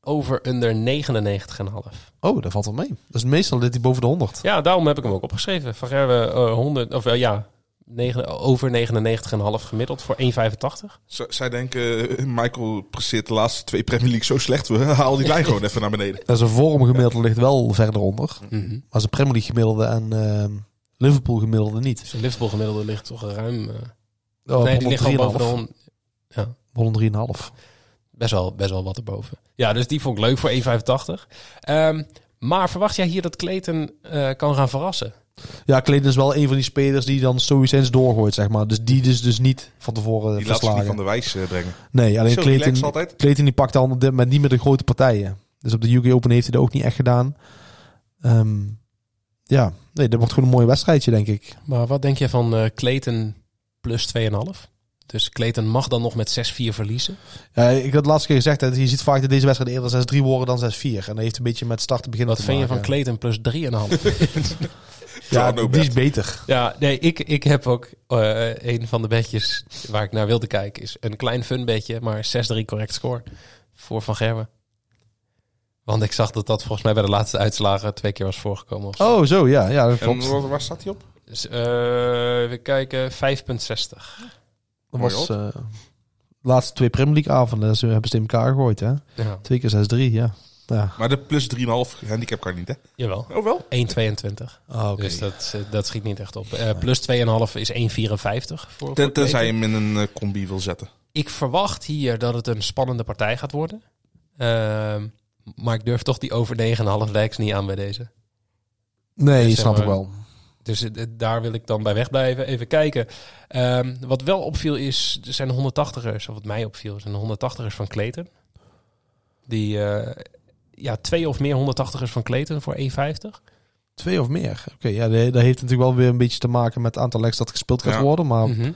over under 99,5. Oh, dat valt wel mee. Dat is meestal dit hij boven de 100. Ja, daarom heb ik hem ook opgeschreven. Van Gerwen, eh 100, of eh, ja, 9, over 99,5 gemiddeld voor 1,85. Z- zij denken, eh, Michael presteert de laatste twee Premier League zo slecht. We halen die lijn gewoon even naar beneden. Dat zijn vorm gemiddelde ligt wel verder onder. Mhm. Maar zijn Premier League gemiddelde en ehm, Liverpool gemiddelde niet. Dus de Liverpool gemiddelde ligt toch ruim... eh, Oh, nee, die ligt gewoon boven de 103,5. 100. 103,5. Best wel, best wel wat erboven. Ja, dus die vond ik leuk voor 1,85. Ehm, maar verwacht jij hier dat Clayton eh, kan gaan verrassen? Ja, Clayton is wel een van die spelers die dan stoïcijns doorgooit, zeg maar. Dus die dus, dus niet van tevoren Die laat zich niet verslagen. van de wijs eh, brengen. Nee, alleen Clayton. Clayton die pakt dan op dit moment niet meer de grote partijen. Dus op de UK Open heeft hij dat ook niet echt gedaan. Ehm, ja, nee, dat wordt gewoon een mooi wedstrijdje, denk ik. Maar wat denk je van eh Clayton plus 2,5? Dus Clayton mag dan nog met 6-4 verliezen. Ja, ik had de laatste keer gezegd, dat je ziet vaak dat deze wedstrijd eerder 6-3 worden dan 6-4. En dat heeft een beetje met starten beginnen Wat te vind je van. Clayton plus 3,5? Ja, die is bet. beter. ja, nee, ik, ik heb ook eh, een van de bedjes waar ik naar wilde kijken. Is een klein fun bedje, maar 6-3 correct score voor Van Gerwen. Want ik zag dat dat volgens mij bij de laatste uitslagen twee keer was voorgekomen. Of zo. Oh, zo, ja, ja dat klopt. En waar, staat hij op? Dus eh, even kijken, 5,60. Dat was eh, de laatste twee Premier League avonden. Ze hebben ze in elkaar gegooid, hè? Ja, Twee keer 6-3, ja. Ja. Maar de plus 3,5 handicap kan niet, hè? jawel. Oh wel? 1,22. Ah, oké. Dus dat, eh, dat schiet niet echt op. Eh, plus 2,5 is 1,54 voor, voor Ten, tenzij je hem in een eh, combi wil zetten. Ik verwacht hier dat het een spannende partij gaat worden. Ehm, maar ik durf toch die over 9,5 legs niet aan bij deze. Nee, Zeg snap maar- ik wel. Dus daar wil ik dan bij wegblijven. Even kijken. Ehm, wat wel opviel is, er zijn 180ers, of wat mij opviel, zijn 180ers van Clayton. Die, eh, ja, twee of meer 180ers van Clayton voor 1,50. Twee of meer. Oké, ja, dat dat heeft natuurlijk wel weer een beetje te maken met het aantal legs dat gespeeld gaat Ja. worden. Maar Mhm.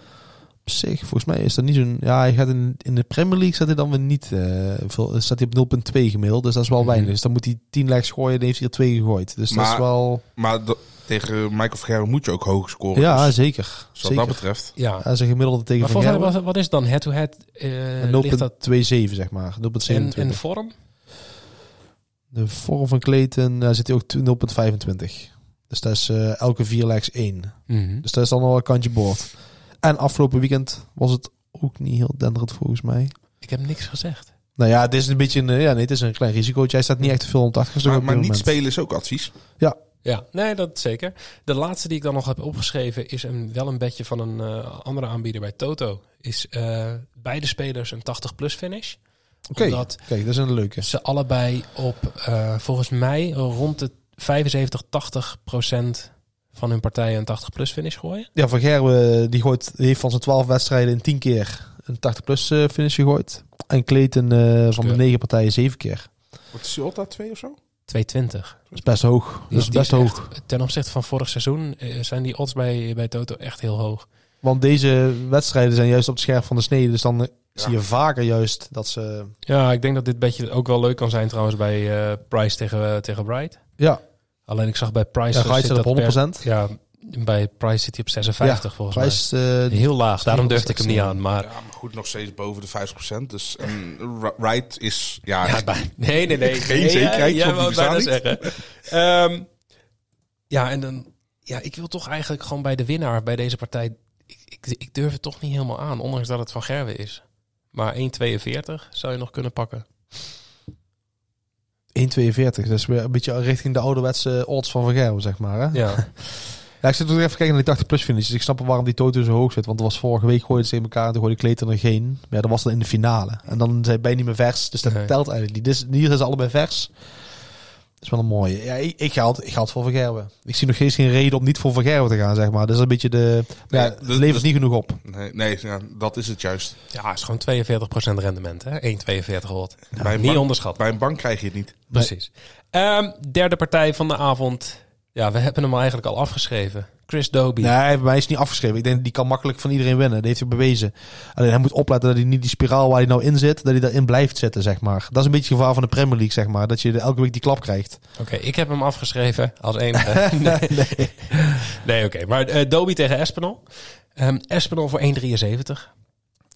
op zich, volgens mij is dat niet zo'n... Ja, hij gaat in, in de Premier League staat hij dan weer niet eh, veel... Staat hij op 0.2 gemiddeld, dus dat is wel Mhm. weinig. Dus dan moet hij 10 legs gooien en heeft hij er twee gegooid. Dus dat is wel... Maar de- tegen Michael Vergerwe moet je ook hoog scoren. Ja, dus, zeker. dus wat zeker. dat betreft. Ja, Hij is een gemiddelde tegen maar volgens mij, wat, wat is dan head-to-head? ligt dat 0.27 zeg maar. 0.27. en, en vorm? De vorm van Clayton daar zit hij ook t- 0.25. Dus dat is eh, elke vier legs één. Mhm. Dus dat is dan al een kantje boord. En afgelopen weekend was het ook niet heel denderend volgens mij. Ik heb niks gezegd. Nou ja, het is een beetje een, eh, ja, nee, het is een klein risicootje. Hij staat niet echt te veel om 80 Maar, maar niet spelen is ook advies. Ja, nee, dat zeker. De laatste die ik dan nog heb opgeschreven is een, wel een bedje van een eh, andere aanbieder bij Toto. Is eh, beide spelers een 80-plus finish. Oké, dat is een leuke. ze allebei op, eh, volgens mij, rond de 75, 80 procent van hun partijen een 80-plus finish gooien. Ja, Van Gerwen die gooit, die heeft van zijn 12 wedstrijden in 10 keer een 80-plus eh, finish gegooid. En Clayton eh, van de Keur. 9 partijen 7 keer. Wat is Ulta 2 of zo? 220. Dat is best hoog. Dat is best is hoog. echt- ten opzichte van vorig seizoen zijn die odds bij, bij Toto echt heel hoog. Want deze wedstrijden zijn juist op het scherp van de snede. Dus dan zie je vaker juist dat ze... Ja, ik denk dat dit bedje ook wel leuk kan zijn trouwens bij eh, Price tegen, tegen Bright. Ja, Alleen ik zag bij Price... ja zit op dat 100%. per- ja, bij Price zit hij op 56 volgens Prijs, eh, mij. Heel laag, daarom durfde ik hem niet 4%. aan. Maar Ja, maar goed, nog steeds boven de 50%. Dus Ri- Wright is... Ja, Ja, bij- nee, nee, nee. Geen nee, zekerheid, Ja, bijna zeggen. Ehm, ja, en dan... Ja, ik wil toch eigenlijk gewoon bij de winnaar bij deze partij... Ik, ik, ik durf het toch niet helemaal aan, ondanks dat het van Gerwe is. Maar 1,42 zou je nog kunnen pakken. 1,42. Dat is weer een beetje richting de ouderwetse odds van Van Gerwen, zeg maar. Hè? Ja, Ja, ik zit nog even kijken naar die 80 plus finishes. Ik snap waarom die Toto zo hoog zit. Want er was vorige week gooide ze in elkaar en toen gooide Clayton er geen. Maar ja, dat was dan in de finale. En dan zijn bij niet meer vers. Dus dat Nee. telt eigenlijk niet. Dus hier zijn ze allebei vers. Dat is wel een mooie. Ja, ik, ik, ga het, ik ga voor Van Gerwen. Ik zie nog steeds geen reden om niet voor Van Gerwen te gaan, zeg maar. Dat is een beetje de... Nee, ja, dus- het levert dus- niet genoeg op. Nee, nee ja, dat is het juist. ja het is gewoon 42% rendement, hè? 1,42 watt. Bij een niet bank- onderschat. Bij een bank krijg je het niet. Precies. Ehm, derde partij van de avond. Ja, we hebben hem eigenlijk al afgeschreven. Chris Doby. Nee, bij mij is niet afgeschreven. Ik denk die kan makkelijk van iedereen winnen. Dat heeft hij bewezen. Alleen hij moet opletten dat hij niet die spiraal waar hij nou in zit, dat hij daarin blijft zitten, zeg maar. Dat is een beetje het gevaar van de Premier League, zeg maar. Dat je elke week die klap krijgt. Oké, ik heb hem afgeschreven als enige. nee, nee. nee oké. Maar eh Doby tegen Espinol. Ehm Espinol voor 1,73.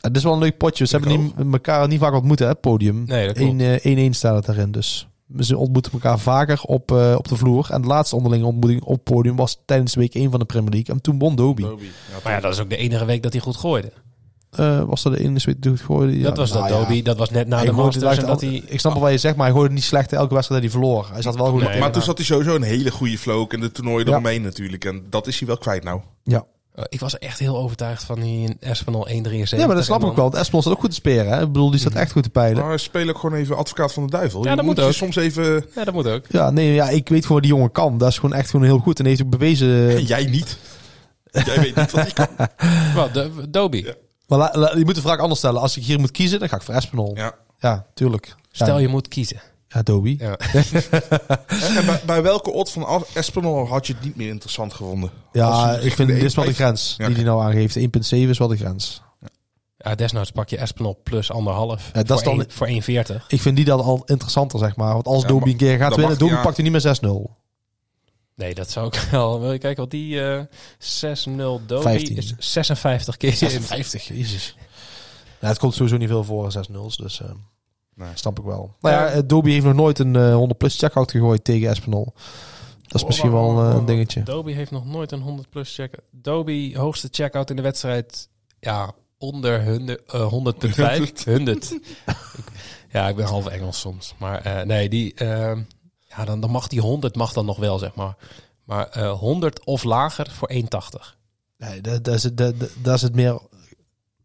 Het is wel een leuk potje. Ze Ik hebben niet, elkaar niet vaak ontmoeten, hè, podium. Nee, dat klopt. 1-1 eh, 1-1 staat het daarin, dus. Ze ontmoeten elkaar vaker op, eh, op de vloer. En de laatste onderlinge ontmoeting op podium was tijdens week 1 van de Premier League. En toen won Doby. Doby. Ja, Maar ja, dat is ook de enige week dat hij goed gooide. Eh, was dat de enige week die het gooide? Ja, dat was nou dat ja. Doby. Dat was net na Hij de Masters. En het dat hij... Ik snap wel wat je zegt, maar hij gooide niet slecht elke wedstrijd dat hij verloor. Hij zat wel goed Nee, Maar toen zat hij sowieso een hele goede flow in de toernooien Ja. eromheen natuurlijk. En dat is hij wel kwijt nou. Ja. Oh, ik was echt heel overtuigd van die Espinol 1,73. ja, maar dat snap ik ook wel. Want Espinol staat ook goed te speren. Hè? Ik bedoel, die staat echt goed te peilen. Maar speel ook gewoon even advocaat van de duivel. Ja, Je dat moet je ook. soms even... Ja, dat moet ook. Ja, nee, ja, ik weet gewoon wat die jongen kan. Dat is gewoon echt gewoon heel goed. En heeft ook bewezen... En jij niet. Jij weet niet wat hij kan. Doby. Ja. Maar la- la- je moet de vraag anders stellen. Als ik hier moet kiezen, dan ga ik voor Espinol. Ja, Ja. tuurlijk. Stel ja, je moet kiezen. Ja. En, bij, bij welke odd van Espinol had je het niet meer interessant gevonden? Ja, ik vind dit is wel de 1,5 grens Ja, die hij nou aangeeft. 1,7 is wel de grens. ja, desnoods pak je Espinol plus anderhalf. Ja, dat is voor, dan- één- voor 1,40. Ik vind die dan al interessanter, zeg maar. Want als Ja, een keer gaat winnen, ja. pakt hij niet meer 6-0. Nee, dat zou ik wel. Wil je kijken wat die eh 6-0 Doby 15. is? 56 keer. 56, jezus. Nou, het komt sowieso niet veel voor 6-0's, dus eh Nee. snap ik wel. Nou ja, eh, Doby heeft nog nooit een eh, 100 plus checkout gegooid tegen Espinol. Dat is Oh, misschien wel eh, een dingetje. Doby heeft nog nooit een 100 plus check. Doby hoogste checkout in de wedstrijd. Ja, onder 100, eh 100.5. 100. ja, ik ben half Engels soms. Maar eh, nee, die, ehm, ja, dan, dan mag die 100 mag dan nog wel, zeg maar. Maar eh 100 of lager voor 1,80. Nee, dat, dat, is, het- dat, is het meer...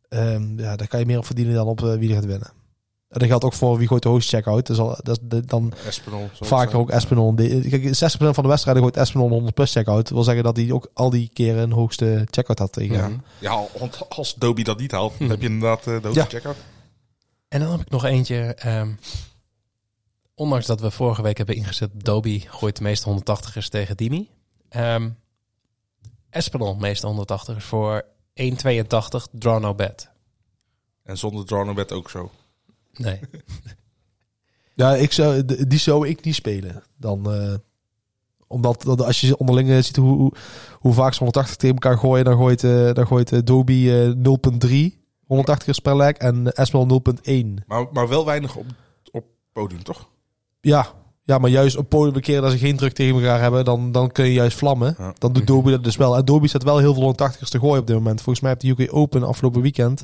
ehm, ja, daar kan je meer op verdienen dan op eh, wie er gaat winnen. En dat geldt ook voor wie gooit de hoogste checkout. Dus al, dat is dan het vaker zijn. ook Espinol. De- Kijk, 60% van de wedstrijden gooit Espinol een 100 plus checkout. Dat wil zeggen dat hij ook al die keren een hoogste checkout had tegen. Ja. ja, want als Doby dat niet haalt, dan heb je inderdaad eh, de hoogste Ja. checkout. En dan heb ik nog eentje. ehm, ondanks dat we vorige week hebben ingezet, Doby gooit de meeste 180ers tegen Dimi. Ehm Espinol meeste 180ers voor 1,82 draw no bet. En zonder draw no bet ook zo. Nee. Ja, ik zou, die zou ik niet spelen. Dan, eh, omdat dat als je onderling eh, ziet hoe, hoe, hoe vaak ze 180 tegen elkaar gooien, dan gooit, eh dan gooit eh, Doby eh, 0.3 180 per leg en Espinol 0.1. Maar, maar wel weinig op, op podium, toch? Ja, ja, maar juist op podium een keer dat ze geen druk tegen elkaar hebben, dan, dan kun je juist vlammen. Ja. Dan doet Doby dat dus wel. En Doby staat wel heel veel 180ers te gooien op dit moment. Volgens mij op de UK Open afgelopen weekend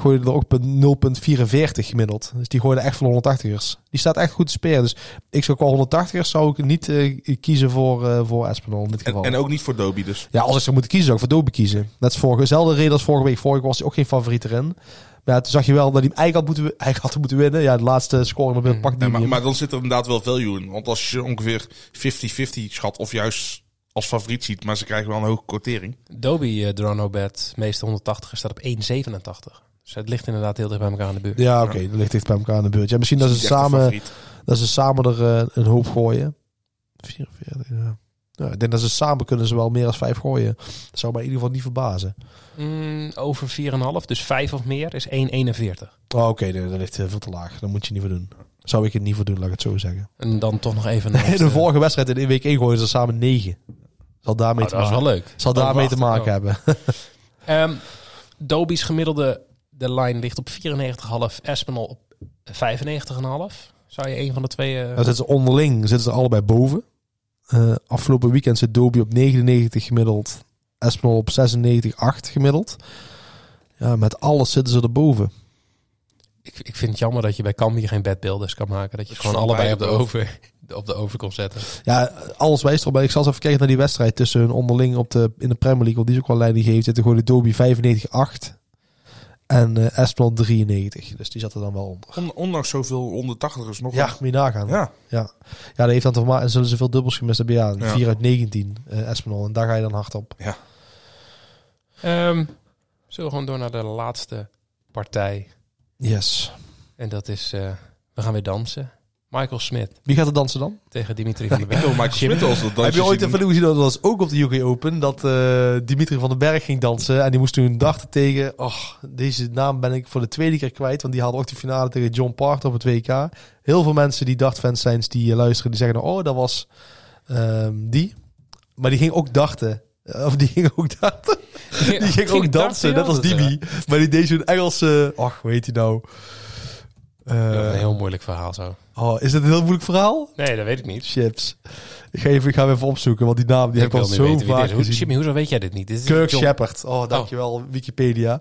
gooide er ook op 0.44 gemiddeld. Dus die gooide echt veel 180ers. Die staat echt goed te spelen. Dus ik zou qua 180ers zou ik niet eh, kiezen voor, eh voor Espinol in dit En, geval. en ook niet voor Doby dus. Ja, als ik zou moeten kiezen, zou ik voor Doby kiezen. Dat is vorige, dezelfde reden als vorige week. Vorige week was hij ook geen favoriet erin. Maar ja, toen zag je wel dat hij hem eigenlijk had moeten, eigenlijk had moeten winnen. Ja, de laatste score op pakt Nee, hij maar, maar dan zit er inderdaad wel value in. Want als je ongeveer 50-50 schat of juist als favoriet ziet, maar ze krijgen wel een hoge quotering. Doby eh draw no bet meeste 180ers staat op 1,87. Dus het ligt inderdaad heel dicht bij elkaar aan de buurt. Ja, oké, dat ligt dicht bij elkaar in de buurt. Ja, misschien dat ze samen, dat ze samen er eh, een hoop gooien. 44, ja. ja. Ik denk dat ze samen kunnen ze wel meer dan vijf gooien. Dat zou mij in ieder geval niet verbazen. Mm, over 4,5, dus 5 of meer is 1,41. Oh, oké, nee, dat ligt eh, veel te laag. Daar moet je niet voor doen. Zou ik het niet voor doen, laat ik het zo zeggen. En dan toch nog even... In de eh, vorige wedstrijd in week 1 gooien ze samen negen. Zal daarmee, oh, te, dat is maken, wel leuk. zal Oh, daarmee te maken oh. hebben. Ehm Doby's gemiddelde, de line ligt op 94,5. Espinol op 95,5. Zou je een van de twee... eh, Dan zitten ze onderling, zitten ze allebei boven. Eh, afgelopen weekend zit Doby op 99 gemiddeld. Espinol op 96,8 gemiddeld. Ja, met alles zitten ze erboven. ik, ik vind het jammer dat je bij Cambuur geen bedbuilders kan maken. Dat je Dat gewoon allebei op de, over, op de over kon zetten. Ja, alles wijst erop. Ik zal eens even kijken naar die wedstrijd tussen hun onderling op de, in de Premier League. Want die is ook wel leiding geeft. Zitten gewoon de Doby 95,8 en eh Espinol 93. Dus die zat er dan wel onder. On- ondanks zoveel 180ers nog. Ja, moet je nagaan. Ja, ja. ja dat heeft dan te maken. En zullen ze veel dubbels gemist hebben. Ja, Ja. 4 uit 19 eh Espinol. En daar ga je dan hard op. Ehm, zullen we gewoon door naar de laatste partij. Yes. En dat is... eh, we gaan weer dansen. Michael Smit Wie gaat er dansen dan? tegen Dimitri van den Berg. Michael Smit als dat Heb je ooit even gezien dat was ook op de UK Open dat eh, Dimitri van den Berg ging dansen en die moest toen dachten tegen, oh, deze naam ben ik voor de tweede keer kwijt, want die had ook de finale tegen John Parker op het WK. Heel veel mensen die dachtfans zijn die eh, luisteren, die zeggen, oh, dat was ehm, die. Maar die ging ook dachten. Eh, Of die ging ook dachten. Die ging ook dansen, net als Dimi. Maar die deed zo'n Engelse... Ach, hoe heet Eh, een heel moeilijk verhaal zo. oh, is het een heel moeilijk verhaal? Nee, dat weet ik niet. Chips. Ik ga, even, ik ga hem even opzoeken, want die naam die ik heb ik al zo dit vaak gezien. Jimmy, hoezo weet jij dit niet? Dit is Kirk Shepard. Oh, dankjewel, Wikipedia.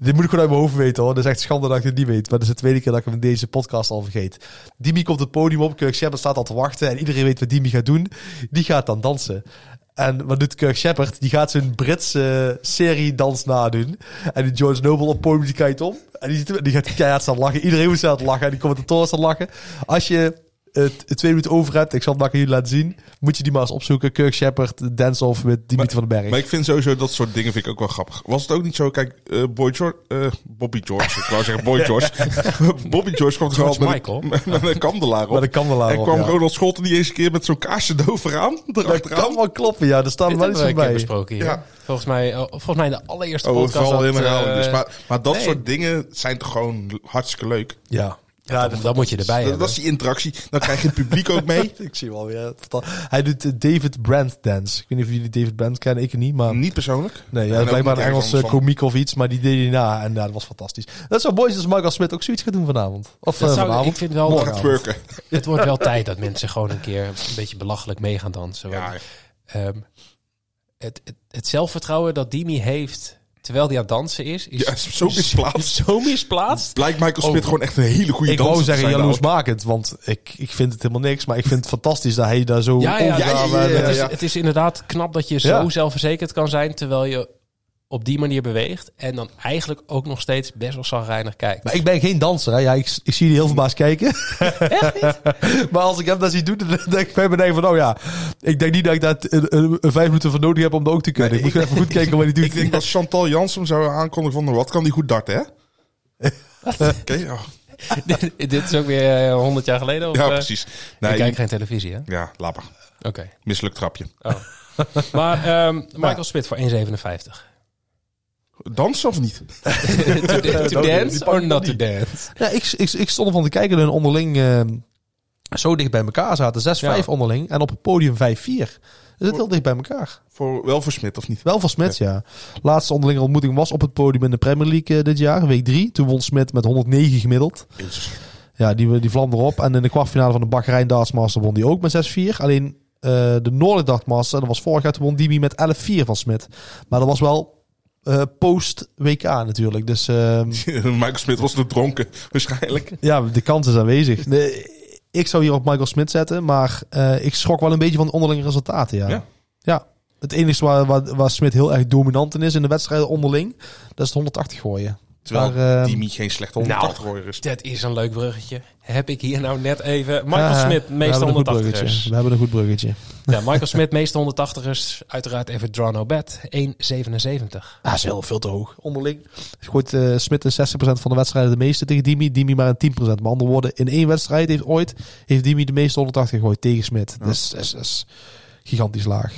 Dit moet ik gewoon uit mijn hoofd weten hoor. Dat is echt schande dat ik het niet weet. Maar dat is de tweede keer dat ik hem in deze podcast al vergeet. Dimi komt het podium op. Kirk Shepard staat al te wachten. En iedereen weet wat Dimi gaat doen. Die gaat dan dansen. En wat doet Kirk Shepard? Die gaat zijn Britse serie dans nadoen. En die George Noble op podium die kijkt om. En die, die gaat keihard staan lachen. Iedereen moet staan lachen. En die commentatoren staan lachen. Als je het het twee minuten over hebt, ik zal het maar aan jullie laten zien. Moet je die maar eens opzoeken. Kirk Shepard, dance-off met Dimitri van den Berg. Maar ik vind sowieso dat soort dingen vind ik ook wel grappig. Was het ook niet zo, kijk, eh, Boy George, eh, Bobby George, ik wou zeggen Boy George. Bobby George kwam al met, met, met een kandelaar op. Met een kandelaar En kwam ja. Ronald Scholten niet eens een keer met zo'n kaarsje erachteraan. Dat kan wel kloppen, ja. Er staat Dit wel iets van keer bij. besproken hier. Ja. Volgens, mij, oh, volgens mij in de allereerste Oh, podcast. in herhaling. eh, Dus, maar, maar dat nee. soort dingen zijn toch gewoon hartstikke leuk. Ja. Ja, dat, dat moet je erbij Dat, hebben. dat is die interactie. Dan krijg je het publiek ook mee. Ik zie wel weer. Hij doet eh, David Brandt dance. Ik weet niet of jullie David Brandt kennen, ik niet, maar... Niet persoonlijk. Nee, ja, niet een Engelse komiek of iets, maar die deed hij na. En ja, dat was fantastisch. Dat zou mooi zijn als Michael Smith ook zoiets gaat doen vanavond. Of Dat eh, zou- vanavond. ik vind wel Morgen. Het wordt wel tijd dat mensen gewoon een keer een beetje belachelijk mee gaan dansen. Want, Ja, ehm, het, het, het zelfvertrouwen dat Dimi heeft terwijl hij aan het dansen is, is Ja, is zo misplaatst. zo misplaatst. Blijkt Michael Smit Oh. gewoon echt een hele goede Ik danser wou te zeggen zijn nou. jaloersmakend, want ik, ik vind het helemaal niks. Maar ik vind het fantastisch dat hij daar zo Ja, ja, ja, ja, het, is, het is inderdaad knap dat je zo Ja. zelfverzekerd kan zijn terwijl je op die manier beweegt en dan eigenlijk ook nog steeds best wel zagrijnig kijkt. Maar ik ben geen danser. Hè. Ja, ik, ik zie jullie heel verbaasd kijken. maar als ik hem dat zie doen, dan denk ik bij me van, oh ja, ik denk niet dat ik daar vijf minuten voor nodig heb om dat ook te kunnen. Nee, ik moet ik- even goed kijken wat hij doet. Ik denk dat Chantal Jansen zou aankondigen van, nou, wat kan die goed darten, hè? Oké, ja. Dit is ook weer eh, 100 jaar geleden? Of, ja, eh, precies. ik Nee, kijk geen televisie, hè? ja, laat maar. Oké. Mislukt trapje. Oh. maar ehm, Michael Smit voor 1,57. Dansen of niet? to, dance or not to dance? Ja, ik, ik, ik stond ervan te kijken dat hun onderling eh, zo dicht bij elkaar zaten. 6-5 Ja. onderling en op het podium 5-4. Dus het heel dicht bij elkaar. Voor, wel voor Smit of niet? Wel van Smit, ja. Laatste onderlinge ontmoeting was op het podium in de Premier League eh, dit jaar, week 3. Toen won Smit met 109 gemiddeld. Jezus. Ja, die, die vlam erop. En in de kwartfinale van de Bahrein Dartsmaster won die ook met 6-4. Alleen eh, de Noordelijk Dartmaster, dat was vorig jaar, toen won Dimi met 11-4 van Smit. Maar dat was wel eh, post-WK natuurlijk. Dus ehm, Michael Smit was nog dronken, waarschijnlijk. ja, de kans is aanwezig. Ik zou hier op Michael Smit zetten, maar eh, ik schrok wel een beetje van de onderlinge resultaten. Ja, Ja. ja. het enige waar, waar, waar Smit heel erg dominant in is in de wedstrijden onderling, dat is het 180 gooien. Terwijl Maar, eh, Dimi geen slechte 180 gooier is. Dat is een leuk bruggetje. Heb ik hier nou net even... Michael Smit, meeste hebben een goed bruggetje. 180ers. We hebben een goed bruggetje. Ja, Michael Smit, meeste 180ers. Uiteraard even draw no bet. 1,77. Ah, is heel veel te hoog. Onderling gooit eh Smit in 60% van de wedstrijden de meeste tegen Dimi. Dimi maar in 10%. Met andere woorden, in één wedstrijd heeft ooit heeft Dimi de meeste 180 gegooid tegen Smit. Ja. Dus dat is, dat is gigantisch laag.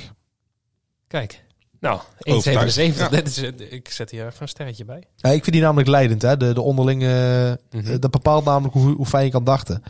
Kijk. Nou, 1,77. Overtuigd. Ja. Dat is, ik zet hier even een sterretje bij. Ja, ik vind die namelijk leidend. Hè? De, de onderlinge, Mhm. eh, dat bepaalt namelijk hoe, hoe fijn je kan dachten.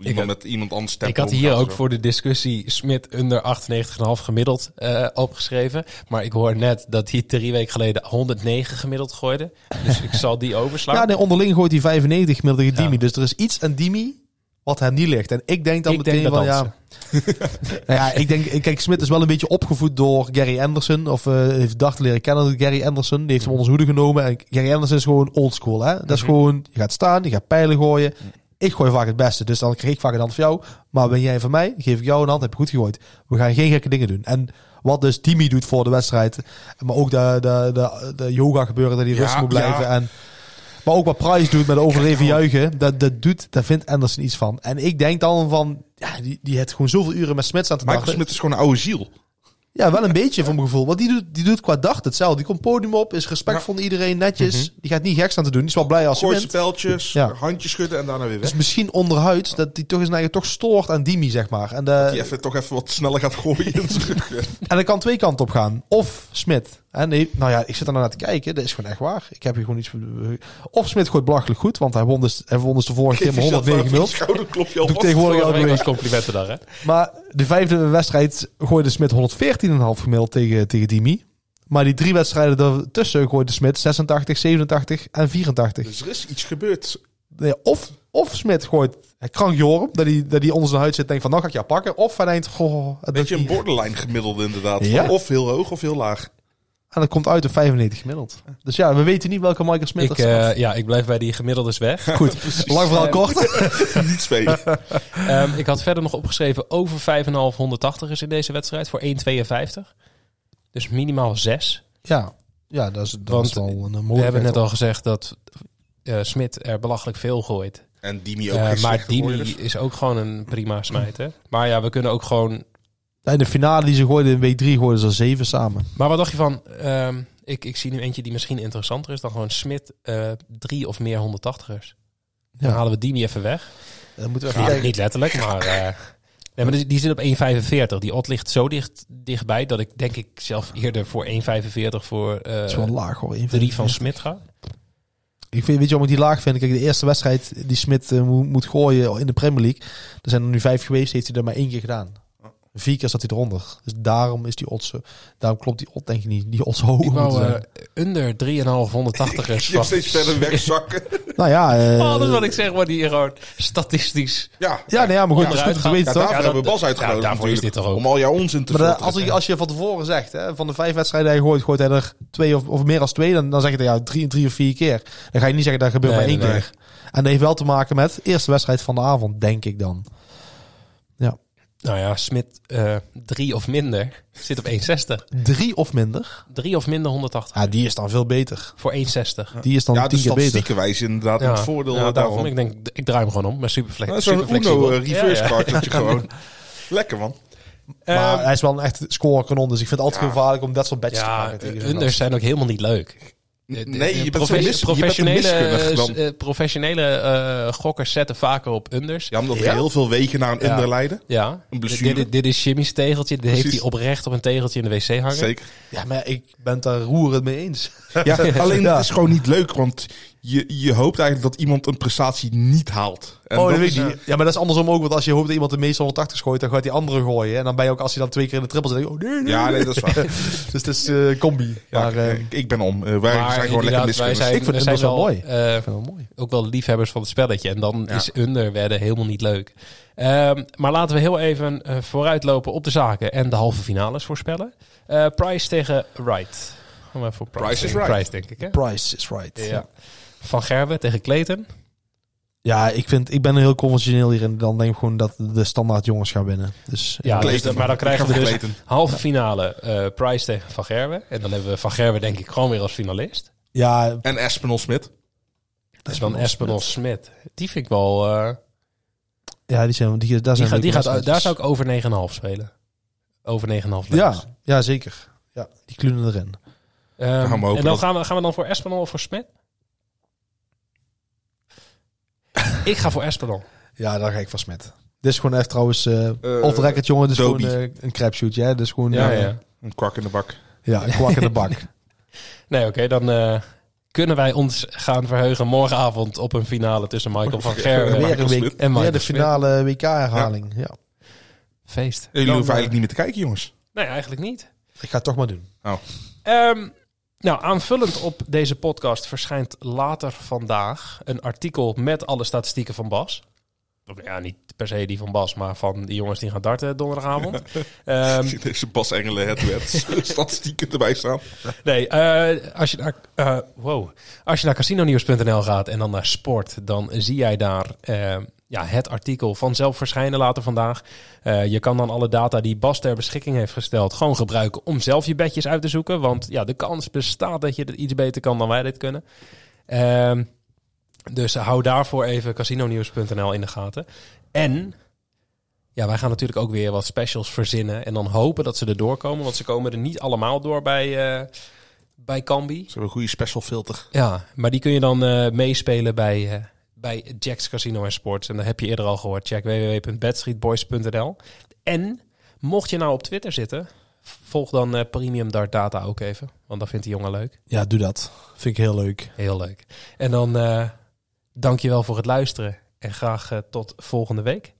Iemand had- met iemand anders stem Ik had hier ook zo. voor de discussie Smit onder 98,5 gemiddeld eh, opgeschreven. Maar ik hoor net dat hij drie weken geleden 109 gemiddeld gooide. Dus ik zal die overslaan. Ja, nee, onderling gooit hij 95 gemiddeld tegen Ja. Dimi. Dus er is iets aan Dimi wat hem niet ligt. En ik denk dan ik meteen denk wel, ja. Nou ja, ik denk, kijk, Smit is wel een beetje opgevoed door Gary Anderson. Of eh, heeft dacht leren kennen door Gary Anderson. Die heeft hem onder zijn hoede genomen. En Gary Anderson is gewoon oldschool, hè. Dat is Mhm. gewoon, je gaat staan, je gaat pijlen gooien. Ik gooi vaak het beste, dus dan kreeg ik vaak een hand van jou. Maar ben jij van mij, geef ik jou een hand, heb je goed gegooid. We gaan geen gekke dingen doen. En wat dus Timmy doet voor de wedstrijd, maar ook de, de, de, de yoga gebeuren, dat hij Ja, rustig moet blijven. ja. En, maar ook wat Price doet met overdreven juichen, dat, dat doet, daar vindt Anderson iets van. En ik denk dan van, ja, die, die heeft gewoon zoveel uren met Smits aan te Michael dachten. Smit is gewoon een oude ziel. Ja, wel een beetje voor mijn gevoel. Want die doet, die doet qua dag hetzelfde. Die komt podium op, is respectvol naar iedereen, netjes. Die gaat niet gek staan te doen. Die is wel blij als wint. speltjes, Ja. handjes schudden en daarna weer weg. Dus misschien onderhuids dat hij toch eens eigen toch stoort aan Dimi, zeg maar. En, de, Die even, toch even wat sneller gaat gooien en dat kan twee kanten op gaan. Of Smit. En nee, nou ja, ik zit er nou naar te kijken. Dat is gewoon echt waar. Ik heb hier gewoon iets... Of Smit gooit belachelijk goed, want hij won dus, hij won dus de vorige keer maar jezelf 109 maar een gemiddeld. schouderklopje alvast. tegenwoordig week. was complimenten daar, hè? Maar de vijfde wedstrijd gooide Smit 114,5 gemiddeld tegen, tegen Dimi. Maar die drie wedstrijden ertussen gooide Smit 86, 87 en 84. Dus er is iets gebeurd. Nee, of, of Smit gooit krank Jorum, dat hij, dat hij onder zijn huid zit en denkt van, nou ga ik jou pakken. Of hij denkt, goh, Beetje een borderline gemiddelde inderdaad. Ja. Of heel hoog of heel laag. En dat komt uit op 95 gemiddeld. Dus ja, we weten niet welke Michael Smit Ik, er staat. eh, ja, ik blijf bij die gemiddeldes weg. Goed, lang verhaal kort. Niet spelen. Ehm, ik had verder nog opgeschreven over 5,5 180 is in deze wedstrijd voor 1,52. Dus minimaal 6. Ja, ja dat is, dat Want is wel een, een We hebben net al gezegd dat eh, Smit er belachelijk veel gooit. En Dimi ook Eh, maar Dimi is ook gewoon een prima smijter. Maar ja, we kunnen ook gewoon... In de finale die ze gooiden in week 3 gooiden ze er zeven samen. Maar wat dacht je van... ehm, ik, ik zie nu eentje die misschien interessanter is dan gewoon Smit eh, drie of meer 180ers. Dan Ja. halen we Dimi even weg. Dan moeten we even niet letterlijk, maar... eh, nee, maar die, die zit op 1,45. Die odd ligt zo dicht, dichtbij dat ik denk ik zelf eerder voor 1,45 voor eh, Dat is wel laag hoor. drie van Smit ga. Ik vind, weet je waarom ik die laag vind? Kijk, de eerste wedstrijd die Smit eh, moet, moet gooien in de Premier League. Er zijn er nu vijf geweest, heeft hij er maar één keer gedaan. Vier keer zat hij eronder. Dus daarom is die odds, daarom klopt die odd denk ik niet. Die odds hoog. Ik wou moeten eh, zijn. under 3,5 180ers Je steeds verder wegzakken. nou ja, eh, Oh, dat is wat ik zeg, maar die gewoon statistisch... Ja, ja, nee, ja, maar goed, Ja, dat is goed Ja, daarvoor dat- hebben we Bas uitgenodigd ja, daarvoor is dit toch ook. Om al jouw onzin te Maar als, je, als je van tevoren zegt, hè, van de vijf wedstrijden die hij gooit, gooit hij er twee of, of meer dan twee, dan, dan zeg je dat ja, drie, drie of vier keer. Dan ga je niet zeggen dat gebeurt Nee, maar één nee, nee. keer. En dat heeft wel te maken met de eerste wedstrijd van de avond, denk ik dan. Nou ja, Smit eh drie of minder zit op 1,60. Drie of minder. Drie of minder 180 Ja, die is dan veel beter. voor 1,60. Die is dan Ja, de tien keer beter. wijzen inderdaad in het voordeel ja, ja, daarom. daarvan. Ik denk, ik draai hem gewoon om. Maar super, flex, Nou, super Zo'n flexibel. Uno eh, reverse Ja, ja. card dat je gewoon... Lekker man. Maar Ehm, hij is wel een echt scorekanon, dus ik vind het altijd Ja. gevaarlijk om dat soort badges te ja, pakken. tegen zo'n unders zijn ook helemaal niet leuk. De- de- Nee, je bent bent professionele, dan. professionele eh, gokkers zetten vaker op unders. Ja, omdat we Ja? heel veel weken naar een Ja. under leiden. Ja, Een dit, blessure. dit, dit is Jimmy's tegeltje. Dit heeft hij oprecht op een tegeltje in de wc hangen. Zeker. Ja, maar ik ben het daar roerend mee eens. Ja, alleen Ja. het is gewoon niet leuk, want je, je hoopt eigenlijk dat iemand een prestatie niet haalt. En oh, dat dat weet niet. Ja, maar dat is andersom ook, want als je hoopt dat iemand de meeste 180 gooit, dan gaat die andere gooien. En dan ben je ook, als hij dan twee keer in de triple zit, je, oh nee, nee. Ja, nee, dat is waar. Dus het is eh combi. Ja, maar eh, ik, ik ben om. Eh, wij Maar zijn gewoon lekker zijn, Ik vind het wel mooi. eh, ik vind het wel mooi. ook wel liefhebbers van het spelletje. En dan Ja. is under werden helemaal niet leuk. Ehm, maar laten we heel even eh, vooruitlopen op de zaken en de halve finales voorspellen. Eh Price tegen Wright. Gaan we voor Price, Price is right. Price, denk ik. Hè? Price is right. Ja. Van Gerwen tegen Clayton. Ja, ik, vind, ik ben heel conventioneel hierin. Dan denk ik gewoon dat de standaard jongens gaan winnen. Dus Ja, dus, maar dan krijgen we dus Clayton. halve finale eh, Price tegen Van Gerwen. En dan hebben we Van Gerwen denk ik gewoon weer als finalist. ja, En Espinol Smit. Dat is dan Espinol Smit. Die vind ik wel... eh, ja, die zijn, die, daar die zijn gaat, die gaat, daar zou ik over 9,5 spelen. Over 9,5 Ja, ja, zeker. Ja, die klunen erin. Ehm, gaan we hopen en dan dat- gaan we, gaan we dan voor Espinol of voor Smit? Ik ga voor Espinol. Ja, daar ga ik van Smet. Dit is gewoon echt trouwens uh, Eh, off record, jongen. Dit is Dobie. gewoon eh, een crapshootje. Hè? Dit is gewoon Ja, ja. Een kwak in de bak. ja, een kwak in de bak. Nee, oké, dan eh, kunnen wij ons gaan verheugen morgenavond op een finale tussen Michael van Gerwen Michael Smit. en weer Michael de finale WK-herhaling. Ja. Feest. Jullie hoeven eigenlijk niet meer te kijken, jongens. Nee, eigenlijk niet. Ik ga het toch maar doen. Ehm, nou, aanvullend op deze podcast verschijnt later vandaag een artikel met alle statistieken van Bas. Of ja, niet per se die van Bas, maar van die jongens die gaan darten donderdagavond. Ehm, zie deze Bas Engelen headwets statistieken erbij staan. nee, eh, als je naar, wow. als je naar casinonews.nl gaat en dan naar sport, dan zie jij daar eh, ja, het artikel vanzelf verschijnen later vandaag. Eh, je kan dan alle data die Bas ter beschikking heeft gesteld gewoon gebruiken om zelf je bedjes uit te zoeken. Want ja, de kans bestaat dat je het iets beter kan dan wij dit kunnen. Ehm, dus hou daarvoor even casinonews.nl in de gaten. En ja, wij gaan natuurlijk ook weer wat specials verzinnen. En dan hopen dat ze er doorkomen. Want ze komen er niet allemaal door bij, eh bij Cambi. Ze hebben een goede special filter. Ja, maar die kun je dan eh, meespelen bij, bij Jack's Casino en Sports. En dat heb je eerder al gehoord. Check www.bedstreetboys.nl. En mocht je nou op Twitter zitten, volg dan eh, Premium Dart Data ook even. Want dat vindt die jongen leuk. Ja, doe dat. Vind ik heel leuk. Heel leuk. En dan eh dank je wel voor het luisteren. En graag eh, tot volgende week.